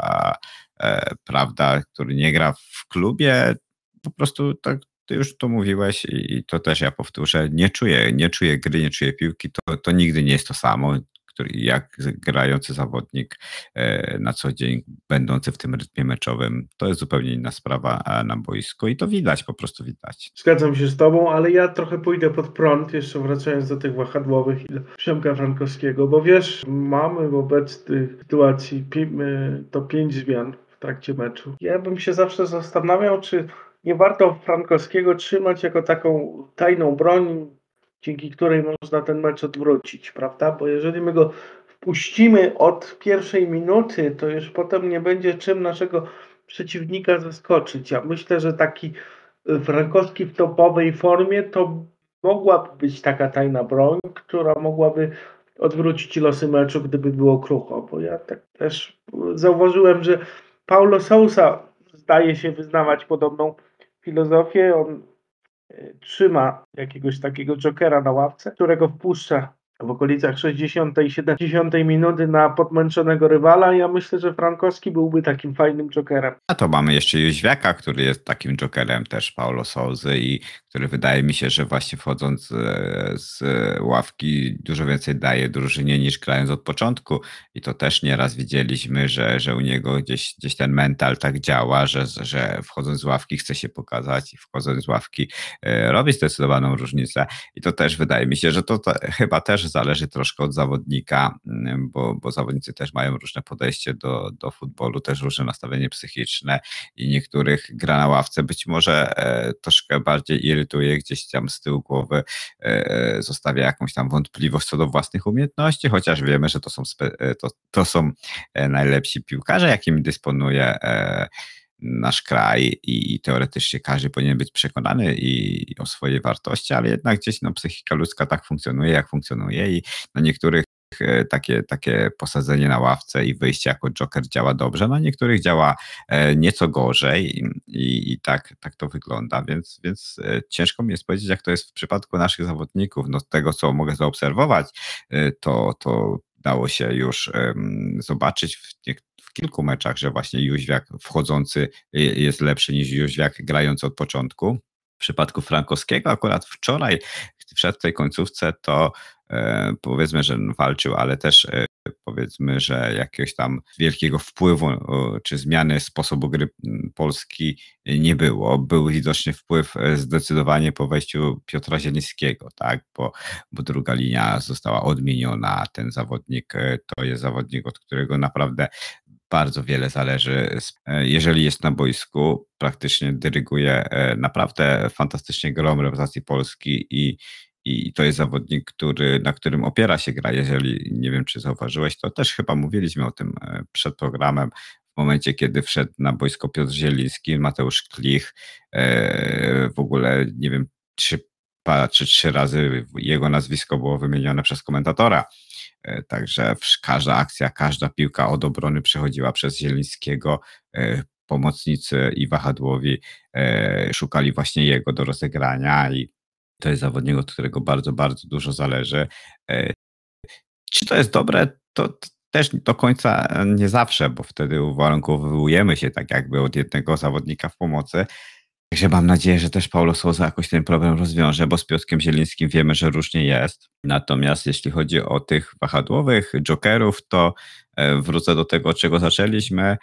e, prawda, który nie gra w klubie, po prostu tak ty już to mówiłeś i to też ja powtórzę, nie czuję, nie czuję gry, nie czuję piłki, to, to nigdy nie jest to samo, który, jak grający zawodnik e, na co dzień, będący w tym rytmie meczowym, to jest zupełnie inna sprawa na boisku i to widać, po prostu widać. Zgadzam się z tobą, ale ja trochę pójdę pod prąd, jeszcze wracając do tych wahadłowych i Przemka Frankowskiego, bo wiesz, mamy w obecnej sytuacji to pięć zmian w trakcie meczu. Ja bym się zawsze zastanawiał, czy nie warto Frankowskiego trzymać jako taką tajną broń, dzięki której można ten mecz odwrócić, prawda? Bo jeżeli my go wpuścimy od pierwszej minuty, to już potem nie będzie czym naszego przeciwnika zaskoczyć. Ja myślę, że taki y, Frankowski w topowej formie to mogłaby być taka tajna broń, która mogłaby odwrócić losy meczu, gdyby było krucho. Bo ja tak też zauważyłem, że Paulo Sousa zdaje się wyznawać podobną filozofię. On trzyma jakiegoś takiego jokera na ławce, którego wpuszcza w okolicach 60 i 70 minuty na podmęczonego rywala. Ja myślę, że Frankowski byłby takim fajnym jokerem. A to mamy jeszcze Jóźwiaka, który jest takim jokerem też Paulo Souzy i który wydaje mi się, że właśnie wchodząc e, z ławki dużo więcej daje drużynie niż grając od początku i to też nieraz widzieliśmy, że, że u niego gdzieś, gdzieś ten mental tak działa, że, że wchodząc z ławki chce się pokazać i wchodząc z ławki e, robi zdecydowaną różnicę i to też wydaje mi się, że to, to chyba też zależy troszkę od zawodnika, mm, bo, bo zawodnicy też mają różne podejście do, do futbolu, też różne nastawienie psychiczne i niektórych gra na ławce być może e, troszkę bardziej irytuje, gdzieś tam z tyłu głowy e, zostawia jakąś tam wątpliwość co do własnych umiejętności, chociaż wiemy, że to są, e, to, to są najlepsi piłkarze, jakimi dysponuje nasz kraj i, teoretycznie każdy powinien być przekonany i, o swojej wartości, ale jednak gdzieś no, psychika ludzka tak funkcjonuje, jak funkcjonuje i na niektórych e, takie, takie posadzenie na ławce i wyjście jako joker działa dobrze, na niektórych działa e, nieco gorzej i, i, i, tak, tak to wygląda, więc, więc e, ciężko mi jest powiedzieć, jak to jest w przypadku naszych zawodników. No, z tego, co mogę zaobserwować, to, to dało się już zobaczyć w niektórych kilku meczach, że właśnie Jóźwiak wchodzący jest lepszy niż Jóźwiak grający od początku. W przypadku Frankowskiego akurat wczoraj w tej końcówce, to e, powiedzmy, że walczył, ale też e, powiedzmy, że jakiegoś tam wielkiego wpływu czy zmiany sposobu gry Polski nie było. Był widoczny wpływ e, zdecydowanie po wejściu Piotra Zielińskiego, tak? bo, bo druga linia została odmieniona. Ten zawodnik to jest zawodnik, od którego naprawdę bardzo wiele zależy. E, jeżeli jest na boisku, praktycznie dyryguje e, naprawdę fantastycznie grom reprezentacji Polski i, i to jest zawodnik, który, na którym opiera się gra. Jeżeli nie wiem, czy zauważyłeś, to też chyba mówiliśmy o tym e, przed programem. W momencie, kiedy wszedł na boisko Piotr Zieliński, Mateusz Klich, w ogóle nie wiem, trzy, czy trzy razy jego nazwisko było wymienione przez komentatora także każda akcja, każda piłka od obrony przechodziła przez Zielińskiego. E, pomocnicy i wahadłowi e, szukali właśnie jego do rozegrania i to jest zawodnik, od którego bardzo, bardzo dużo zależy. Czy to jest dobre? To też do końca nie zawsze, bo wtedy uwarunkowujemy się tak jakby od jednego zawodnika w pomocy, Także mam nadzieję, że też Paulo Souza jakoś ten problem rozwiąże, bo z Piotrkiem Zielińskim wiemy, że różnie jest. Natomiast jeśli chodzi o tych wahadłowych jokerów, to e, wrócę do tego, od czego zaczęliśmy.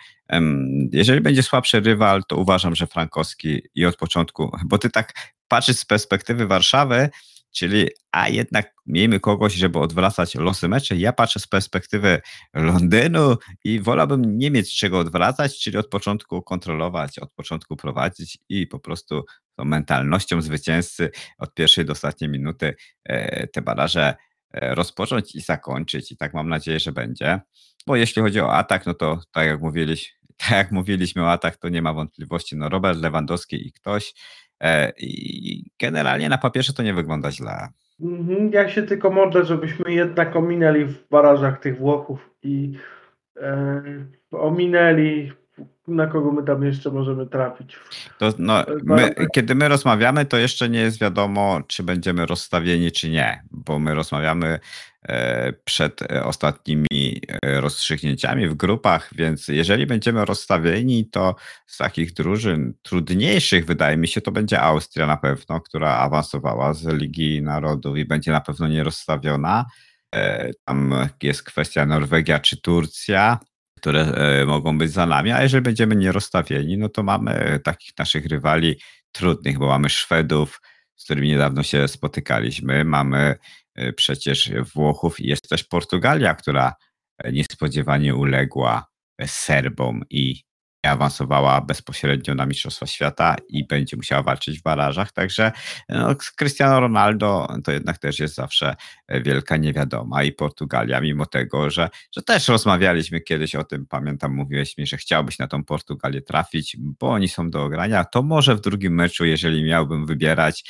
Jeżeli będzie słabszy rywal, to uważam, że Frankowski i od początku, bo ty tak patrzysz z perspektywy Warszawy, Czyli, a jednak miejmy kogoś, żeby odwracać losy meczy. Ja patrzę z perspektywy Londynu i wolałbym nie mieć czego odwracać, czyli od początku kontrolować, od początku prowadzić i po prostu tą mentalnością zwycięzcy od pierwszej do ostatniej minuty e, te baraże e, rozpocząć i zakończyć. I tak mam nadzieję, że będzie. Bo jeśli chodzi o atak, no to tak jak mówiliśmy, tak jak mówiliśmy o atak, to nie ma wątpliwości. No Robert Lewandowski i ktoś I generalnie na papierze to nie wygląda źle. Mhm, ja się tylko modlę, żebyśmy jednak ominęli w barażach tych Włochów i e, ominęli na kogo my tam jeszcze możemy trafić. To, no, my, kiedy my rozmawiamy, to jeszcze nie jest wiadomo, czy będziemy rozstawieni, czy nie, bo my rozmawiamy e, przed e, ostatnimi e, rozstrzygnięciami w grupach, więc jeżeli będziemy rozstawieni, to z takich drużyn trudniejszych, wydaje mi się, to będzie Austria na pewno, która awansowała z Ligi Narodów i będzie na pewno nierozstawiona. Tam jest kwestia Norwegia czy Turcja które e, mogą być za nami, a jeżeli będziemy nierozstawieni, no to mamy takich naszych rywali trudnych, bo mamy Szwedów, z którymi niedawno się spotykaliśmy, mamy e, przecież Włochów i jest też Portugalia, która e, niespodziewanie uległa Serbom i awansowała bezpośrednio na Mistrzostwa Świata i będzie musiała walczyć w barażach. Także no, Cristiano Ronaldo to jednak też jest zawsze wielka niewiadoma i Portugalia, mimo tego, że, że też rozmawialiśmy kiedyś o tym, pamiętam, mówiłeś mi, że chciałbyś na tą Portugalię trafić, bo oni są do ogrania, to może w drugim meczu, jeżeli miałbym wybierać,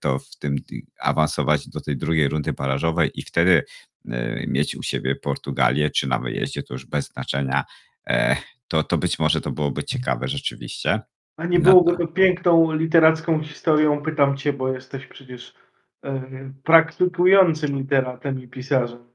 to w tym awansować do tej drugiej rundy barażowej i wtedy e, mieć u siebie Portugalię, czy na wyjeździe, to już bez znaczenia e, to, to być może to byłoby ciekawe rzeczywiście. A nie byłoby to piękną literacką historią, pytam cię, bo jesteś przecież praktykującym literatem i pisarzem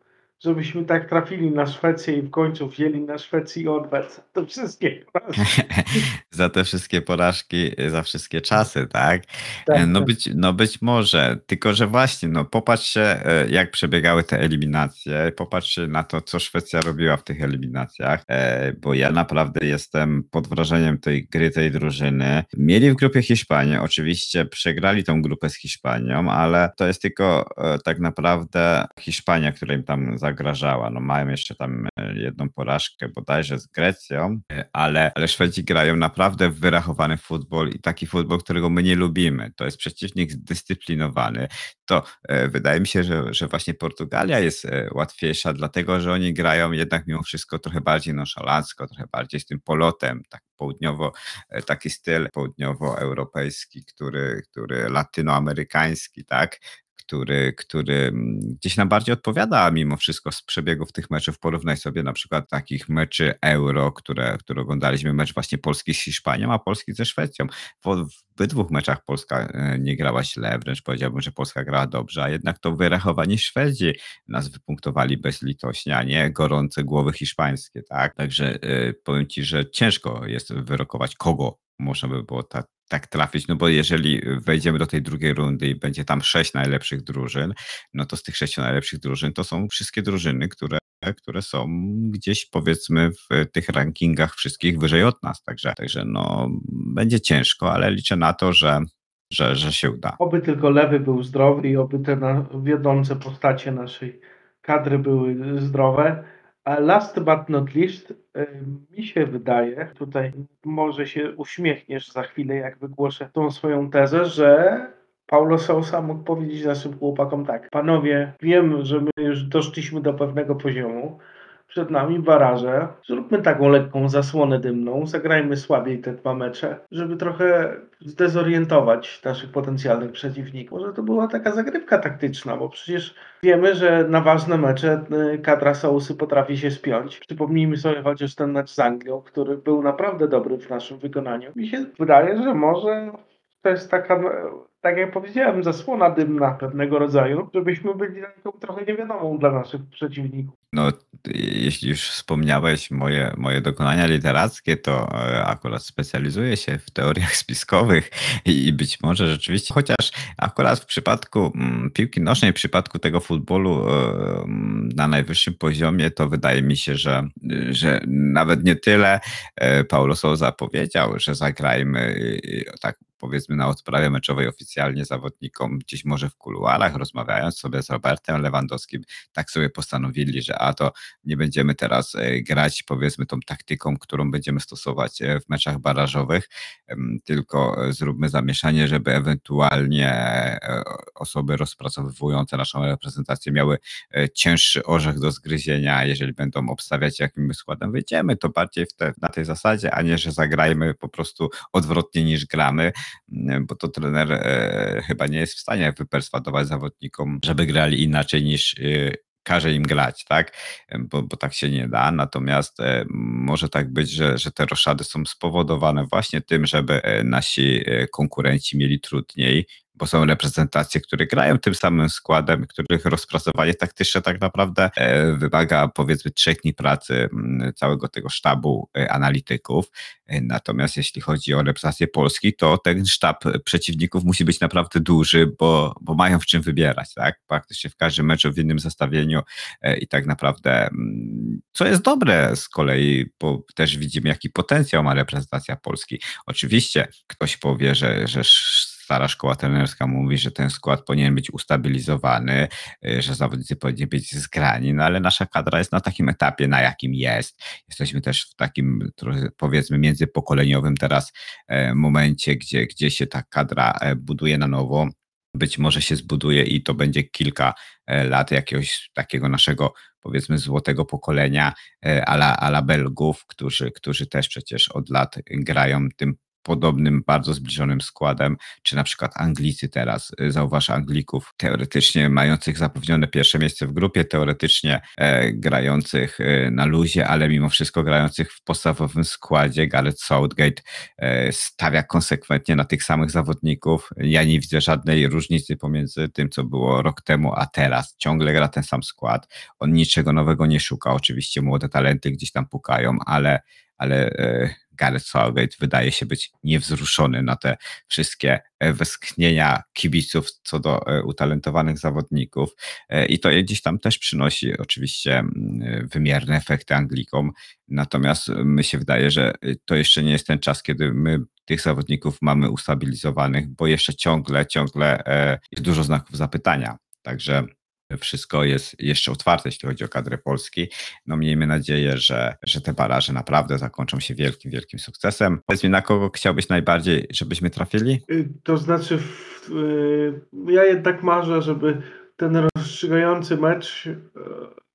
żebyśmy tak trafili na Szwecję i w końcu wzięli na Szwecji odwet. To wszystkie porażki. za te wszystkie porażki, za wszystkie czasy, tak? tak no, tak. Być, no być może, tylko że właśnie, no popatrzcie e, jak przebiegały te eliminacje, popatrzcie na to, co Szwecja robiła w tych eliminacjach, e, bo ja naprawdę jestem pod wrażeniem tej gry, tej drużyny. Mieli w grupie Hiszpanię, oczywiście przegrali tą grupę z Hiszpanią, ale to jest tylko e, tak naprawdę Hiszpania, która im tam zagrała zagrażała. No mają jeszcze tam e, jedną porażkę bodajże z Grecją, e, ale, ale Szwedzi grają naprawdę wyrachowany futbol i taki futbol, którego my nie lubimy. To jest przeciwnik zdyscyplinowany. To e, wydaje mi się, że, że właśnie Portugalia jest łatwiejsza, dlatego że oni grają jednak mimo wszystko trochę bardziej nonszalancko, trochę bardziej z tym polotem, tak południowo, taki styl południowoeuropejski, który, który latynoamerykański, tak? Który, który mm, gdzieś nam bardziej odpowiada mimo wszystko z przebiegów tych meczów. Porównaj sobie na przykład takich meczy Euro, które, które oglądaliśmy, mecz właśnie Polski z Hiszpanią, a Polski ze Szwecją. W obydwu meczach Polska e, nie grała źle, wręcz powiedziałbym, że Polska grała dobrze, a jednak to wyrachowani Szwedzi nas wypunktowali bezlitośnie, a nie gorące głowy hiszpańskie, tak? Także y, powiem Ci, że ciężko jest wyrokować kogo można by było tak, tak trafić, no bo jeżeli wejdziemy do tej drugiej rundy i będzie tam sześć najlepszych drużyn, no to z tych sześciu najlepszych drużyn to są wszystkie drużyny, które, które są gdzieś powiedzmy w tych rankingach wszystkich wyżej od nas, także, także no będzie ciężko, ale liczę na to, że że, że się uda. Oby tylko lewy był zdrowy i oby te wiodące postacie naszej kadry były zdrowe. A last but not least, mi się wydaje, tutaj może się uśmiechniesz za chwilę, jak wygłoszę tą swoją tezę, że Paulo Sousa mógł powiedzieć naszym chłopakom tak, panowie, wiem, że my już doszliśmy do pewnego poziomu, przed nami baraże. Zróbmy taką lekką zasłonę dymną, zagrajmy słabiej te dwa mecze, żeby trochę zdezorientować naszych potencjalnych przeciwników. Może to była taka zagrywka taktyczna, bo przecież wiemy, że na ważne mecze y, kadra Sousy potrafi się spiąć. Przypomnijmy sobie chociaż ten mecz z Anglią, który był naprawdę dobry w naszym wykonaniu. Mi się wydaje, że może to jest taka tak jak powiedziałem, zasłona dymna pewnego rodzaju, żebyśmy byli taką trochę niewiadomą dla naszych przeciwników. No, jeśli już wspomniałeś moje, moje dokonania literackie, to e, akurat specjalizuję się w teoriach spiskowych i być może rzeczywiście, chociaż akurat w przypadku mm, piłki nożnej, w przypadku tego futbolu e, mm, na najwyższym poziomie, to wydaje mi się, że, że nawet nie tyle e, Paulo Souza powiedział, że zagrajmy tak powiedzmy na odprawie meczowej oficjalnie zawodnikom, gdzieś może w kuluarach, rozmawiając sobie z Robertem Lewandowskim, tak sobie postanowili, że a to nie będziemy teraz e, grać powiedzmy tą taktyką, którą będziemy stosować e, w meczach barażowych, tylko e, zróbmy zamieszanie, żeby ewentualnie osoby rozpracowujące naszą reprezentację miały cięższy orzech do zgryzienia, jeżeli będą obstawiać jakim składem wyjdziemy, to bardziej te, na tej zasadzie, a nie, że zagrajmy po prostu odwrotnie niż gramy, bo to trener e, chyba nie jest w stanie wyperswadować zawodnikom, żeby grali inaczej niż e, każe im grać, tak? Bo, bo tak się nie da. Natomiast e, może tak być, że, że te roszady są spowodowane właśnie tym, żeby e, nasi e, konkurenci mieli trudniej bo są reprezentacje, które grają tym samym składem, których rozpracowanie taktyczne tak naprawdę e, wymaga powiedzmy trzech dni pracy całego tego sztabu e, analityków. E, natomiast jeśli chodzi o reprezentację Polski, to ten sztab przeciwników musi być naprawdę duży, bo, bo mają w czym wybierać, tak? Praktycznie w każdym meczu, w innym zestawieniu i tak naprawdę, co jest dobre z kolei, bo też widzimy, jaki potencjał ma reprezentacja Polski. Oczywiście ktoś powie, że, że stara szkoła trenerska mówi, że ten skład powinien być ustabilizowany, y, że zawodnicy powinni być zgrani, no ale nasza kadra jest na takim etapie, na jakim jest. Jesteśmy też w takim, powiedzmy, międzypokoleniowym teraz e, momencie, gdzie, gdzie się ta kadra e, buduje na nowo. Być może się zbuduje i to będzie kilka e, lat jakiegoś takiego naszego, powiedzmy, złotego pokolenia ala, ala Belgów, którzy, którzy też przecież od lat grają tym podobnym, bardzo zbliżonym składem, czy na przykład Anglicy teraz, y, zauważ Anglików, teoretycznie mających zapewnione pierwsze miejsce w grupie, teoretycznie e, grających e, na luzie, ale mimo wszystko grających w podstawowym składzie. Gareth Southgate e, stawia konsekwentnie na tych samych zawodników. Ja nie widzę żadnej różnicy pomiędzy tym, co było rok temu, a teraz. Ciągle gra ten sam skład. On niczego nowego nie szuka. Oczywiście młode talenty gdzieś tam pukają, ale ale e, Gareth Southgate wydaje się być niewzruszony na te wszystkie e, westchnienia kibiców co do e, utalentowanych zawodników. I to gdzieś tam też przynosi oczywiście mm, wymierne efekty Anglikom, natomiast mi się wydaje, że to jeszcze nie jest ten czas, kiedy my tych zawodników mamy ustabilizowanych, bo jeszcze ciągle, ciągle jest dużo znaków zapytania, także wszystko jest jeszcze otwarte, jeśli chodzi o kadrę Polski. No miejmy nadzieję, że, że te baraże naprawdę zakończą się wielkim, wielkim sukcesem. Powiedz mi, na kogo chciałbyś najbardziej, żebyśmy trafili? Y, to znaczy, y, ja jednak marzę, żeby ten rozstrzygający mecz y,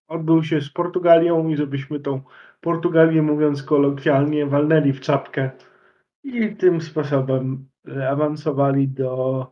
odbył się z Portugalią i żebyśmy tą Portugalię, mówiąc kolokwialnie, walnęli w czapkę i tym sposobem awansowali do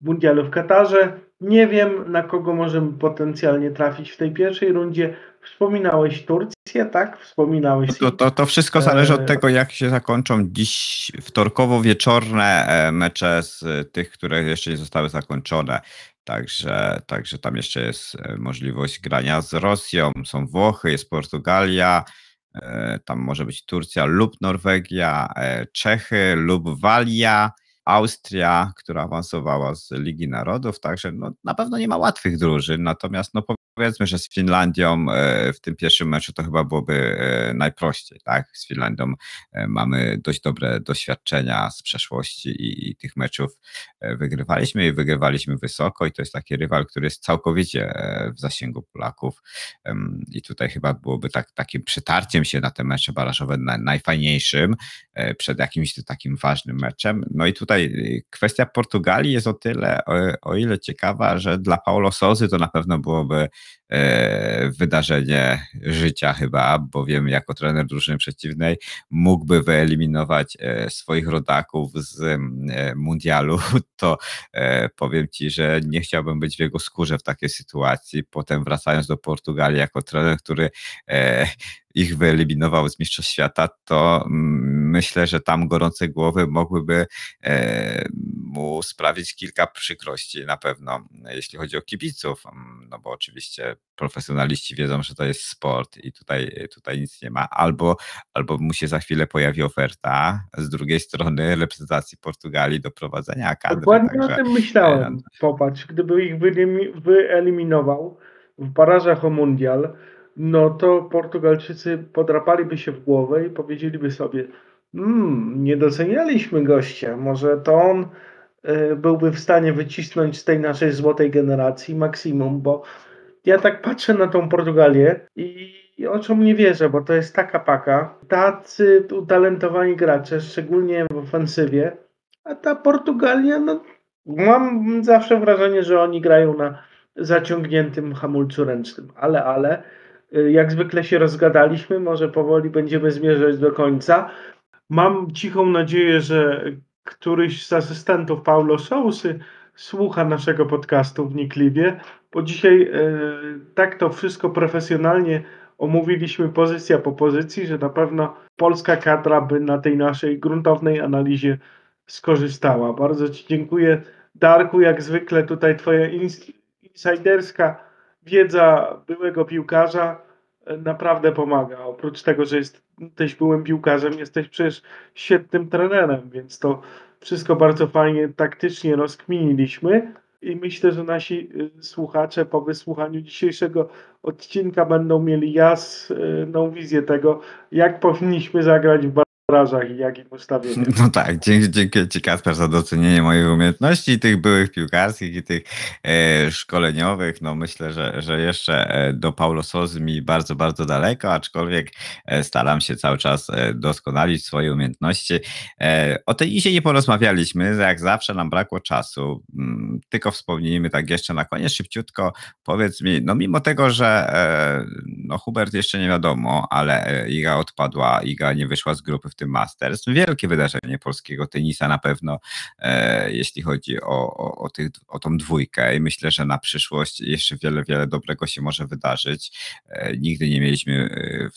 mundialu w Katarze. Nie wiem, na kogo możemy potencjalnie trafić w tej pierwszej rundzie. Wspominałeś Turcję, tak? Wspominałeś. To, to, to wszystko zależy od e, tego, jak się zakończą dziś wtorkowo-wieczorne e, mecze z tych, które jeszcze nie zostały zakończone. Także, także tam jeszcze jest e, możliwość grania z Rosją, są Włochy, jest Portugalia, tam może być Turcja lub Norwegia, Czechy lub Walia. Austria, która awansowała z Ligi Narodów, także no, na pewno nie ma łatwych drużyn, natomiast no, powiedzmy, że z Finlandią e, w tym pierwszym meczu to chyba byłoby e, najprościej, tak? Z Finlandią e, mamy dość dobre doświadczenia z przeszłości i, i tych meczów wygrywaliśmy i wygrywaliśmy wysoko i to jest taki rywal, który jest całkowicie w zasięgu Polaków i tutaj chyba byłoby tak, takim przytarciem się na te mecze barażowe najfajniejszym przed jakimś takim ważnym meczem. No i tutaj kwestia Portugalii jest o tyle, o, o ile ciekawa, że dla Paulo Sozy to na pewno byłoby E, wydarzenie życia chyba, bowiem jako trener drużyny przeciwnej mógłby wyeliminować e, swoich rodaków z e, mundialu, to powiem Ci, że nie chciałbym być w jego skórze w takiej sytuacji. Potem wracając do Portugalii jako trener, który ich wyeliminował z Mistrzostw Świata, to mm, myślę, że tam gorące głowy mogłyby mu sprawić kilka przykrości na pewno, jeśli chodzi o kibiców, mm, no bo oczywiście profesjonaliści wiedzą, że to jest sport i tutaj, tutaj nic nie ma, albo, albo mu się za chwilę pojawi oferta z drugiej strony reprezentacji Portugalii do prowadzenia kadry. Dokładnie także, o tym myślałem. E, Popatrz, gdyby ich wyeliminował w barażach o mundial, no to Portugalczycy podrapaliby się w głowę i powiedzieliby sobie, mmm, nie docenialiśmy gościa, może to on y, byłby w stanie wycisnąć z tej naszej złotej generacji maksimum, bo ja tak patrzę na tą Portugalię i, i oczom nie wierzę, bo to jest taka paka. Tacy utalentowani gracze, szczególnie w ofensywie, a ta Portugalia, no mam zawsze wrażenie, że oni grają na zaciągniętym hamulcu ręcznym, ale, ale y, jak zwykle się rozgadaliśmy, może powoli będziemy zmierzać do końca. Mam cichą nadzieję, że któryś z asystentów Paulo Sousy słucha naszego podcastu wnikliwie, bo dzisiaj e, tak to wszystko profesjonalnie omówiliśmy pozycja po pozycji, że na pewno polska kadra by na tej naszej gruntownej analizie skorzystała. Bardzo Ci dziękuję. Darku, jak zwykle tutaj Twoja insiderska wiedza byłego piłkarza e, naprawdę pomaga. Oprócz tego, że jesteś byłym piłkarzem, jesteś przecież świetnym trenerem, więc to wszystko bardzo fajnie taktycznie rozkminiliśmy i myślę, że nasi y, słuchacze po wysłuchaniu dzisiejszego odcinka będą mieli jasną wizję tego, jak powinniśmy zagrać w barażach i jakim ustawieniem. No tak, dzięki, dzięki Ci Kasper za docenienie moich umiejętności, tych byłych piłkarskich i tych e, szkoleniowych. No myślę, że, że jeszcze e, do Paulo Sozy mi bardzo, bardzo daleko, aczkolwiek e, staram się cały czas e, doskonalić swoje umiejętności. E, o tej Izie nie porozmawialiśmy, jak zawsze nam brakło czasu. Mm, tylko wspomnijmy tak jeszcze na koniec szybciutko. Powiedz mi, no mimo tego, że e, no Hubert jeszcze nie wiadomo, ale Iga odpadła, Iga nie wyszła z grupy w tym Masters. Wielkie wydarzenie polskiego tenisa na pewno, jeśli chodzi o, o, o, tych, o tą dwójkę i myślę, że na przyszłość jeszcze wiele, wiele dobrego się może wydarzyć. Nigdy nie mieliśmy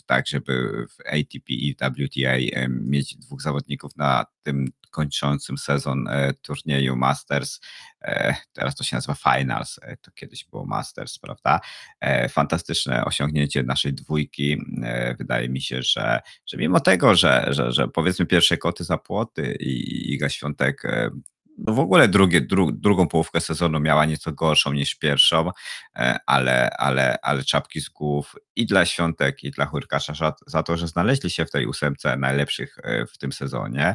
tak, żeby w ATP i WTA mieć dwóch zawodników na tym kończącym sezon e, turnieju Masters. E, teraz to się nazywa Finals, e, to kiedyś było Masters, prawda? Fantastyczne osiągnięcie naszej dwójki. Wydaje mi się, że, że mimo tego, że, że, że powiedzmy pierwsze koty za płoty i Iga Świątek no w ogóle drugie, dru, drugą połówkę sezonu miała nieco gorszą niż pierwszą, ale, ale, ale czapki z głów i dla Świątek, i dla Hurkasza za, za to, że znaleźli się w tej ósemce najlepszych w tym sezonie,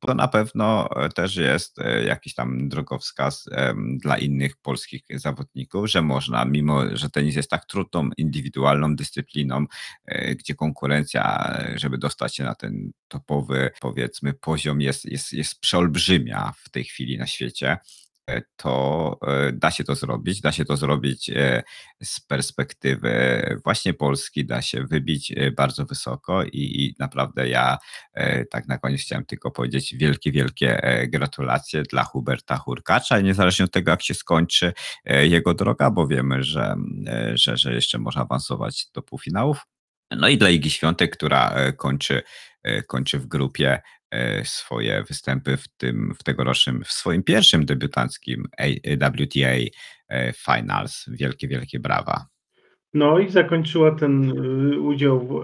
to na pewno e, też jest e, jakiś tam drogowskaz dla innych polskich zawodników, że można, mimo że tenis jest tak trudną, indywidualną dyscypliną, e, gdzie konkurencja, żeby dostać się na ten topowy, powiedzmy, poziom jest, jest, jest przeolbrzymia w tej chwili na świecie, to e, da się to zrobić. Da się to zrobić e, z perspektywy właśnie Polski, da się wybić e, bardzo wysoko i, i naprawdę ja tak na koniec chciałem tylko powiedzieć wielkie, wielkie gratulacje dla Huberta Hurkacza, niezależnie od tego, jak się skończy jego droga, bo wiemy, że, że, że jeszcze może awansować do półfinałów. No i dla Igi Świątek, która kończy, kończy w grupie swoje występy w tym, w tegorocznym, w swoim pierwszym debiutanckim WTA e, Finals. Wielkie, wielkie brawa. No i zakończyła ten y, udział w,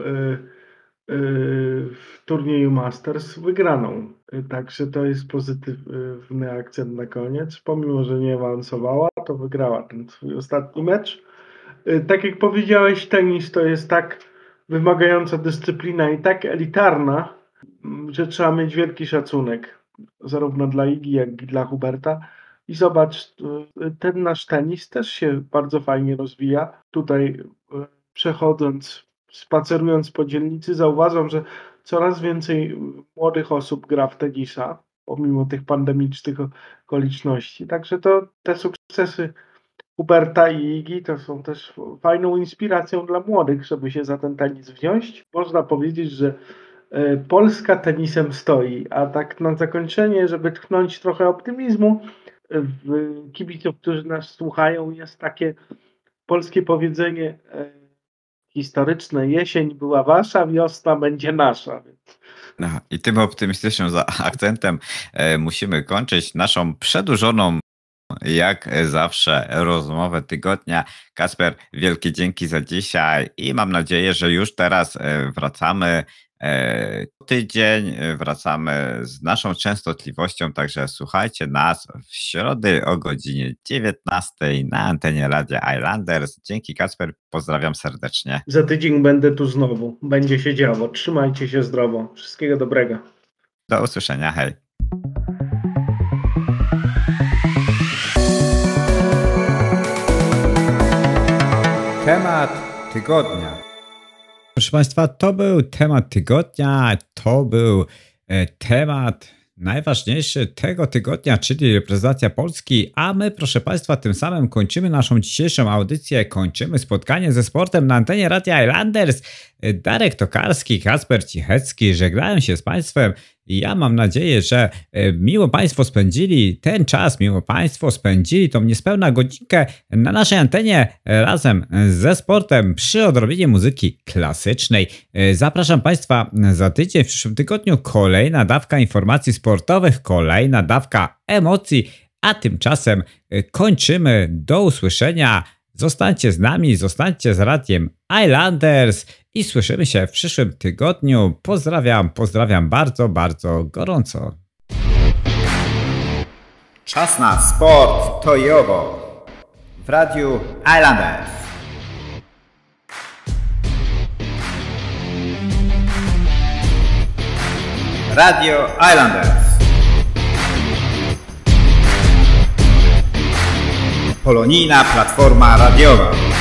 w turnieju Masters wygraną. Także to jest pozytywny akcent na koniec. Pomimo, że nie awansowała, to wygrała ten swój ostatni mecz. Tak jak powiedziałeś, tenis to jest tak wymagająca dyscyplina i tak elitarna, że trzeba mieć wielki szacunek zarówno dla Igi, jak i dla Huberta. I zobacz, ten nasz tenis też się bardzo fajnie rozwija. Tutaj e, przechodząc, spacerując po dzielnicy, zauważam, że coraz więcej młodych osób gra w tenisa, pomimo tych pandemicznych okoliczności. Także to te sukcesy Huberta i Igi to są też fajną inspiracją dla młodych, żeby się za ten tenis wziąć. Można powiedzieć, że Polska tenisem stoi. A tak na zakończenie, żeby tchnąć trochę optymizmu, w kibiców, którzy nas słuchają, jest takie polskie powiedzenie e, historyczne: jesień była wasza, wiosna będzie nasza. No, I tym optymistycznym akcentem e, musimy kończyć naszą przedłużoną jak zawsze rozmowę tygodnia. Kasper, wielkie dzięki za dzisiaj i mam nadzieję, że już teraz wracamy E, tydzień e, wracamy z naszą częstotliwością, także słuchajcie nas w środę o godzinie 19 na antenie Radia Islanders. Dzięki Kasper, pozdrawiam serdecznie. Za tydzień będę tu znowu. Będzie się działo. Trzymajcie się zdrowo. Wszystkiego dobrego. Do usłyszenia. Hej. Temat tygodnia. Proszę Państwa, to był temat tygodnia, to był e, temat najważniejszy tego tygodnia, czyli reprezentacja Polski, a my, proszę Państwa, tym samym kończymy naszą dzisiejszą audycję, kończymy spotkanie ze sportem na antenie Radia Islanders. Darek Tokarski, Kasper Cichecki żegnają się z Państwem ja mam nadzieję, że e, miło Państwo spędzili ten czas, miło Państwo spędzili tą niespełna godzinkę na naszej antenie razem ze sportem przy odrobinie muzyki klasycznej. E, zapraszam Państwa za tydzień, w przyszłym tygodniu kolejna dawka informacji sportowych, kolejna dawka emocji, a tymczasem e, kończymy. Do usłyszenia. Zostańcie z nami, zostańcie z radiem Islanders i słyszymy się w przyszłym tygodniu. Pozdrawiam, pozdrawiam bardzo, bardzo gorąco. Czas na sport to jowo w radiu Islanders. Radio Islanders. Polonijna platforma radiowa.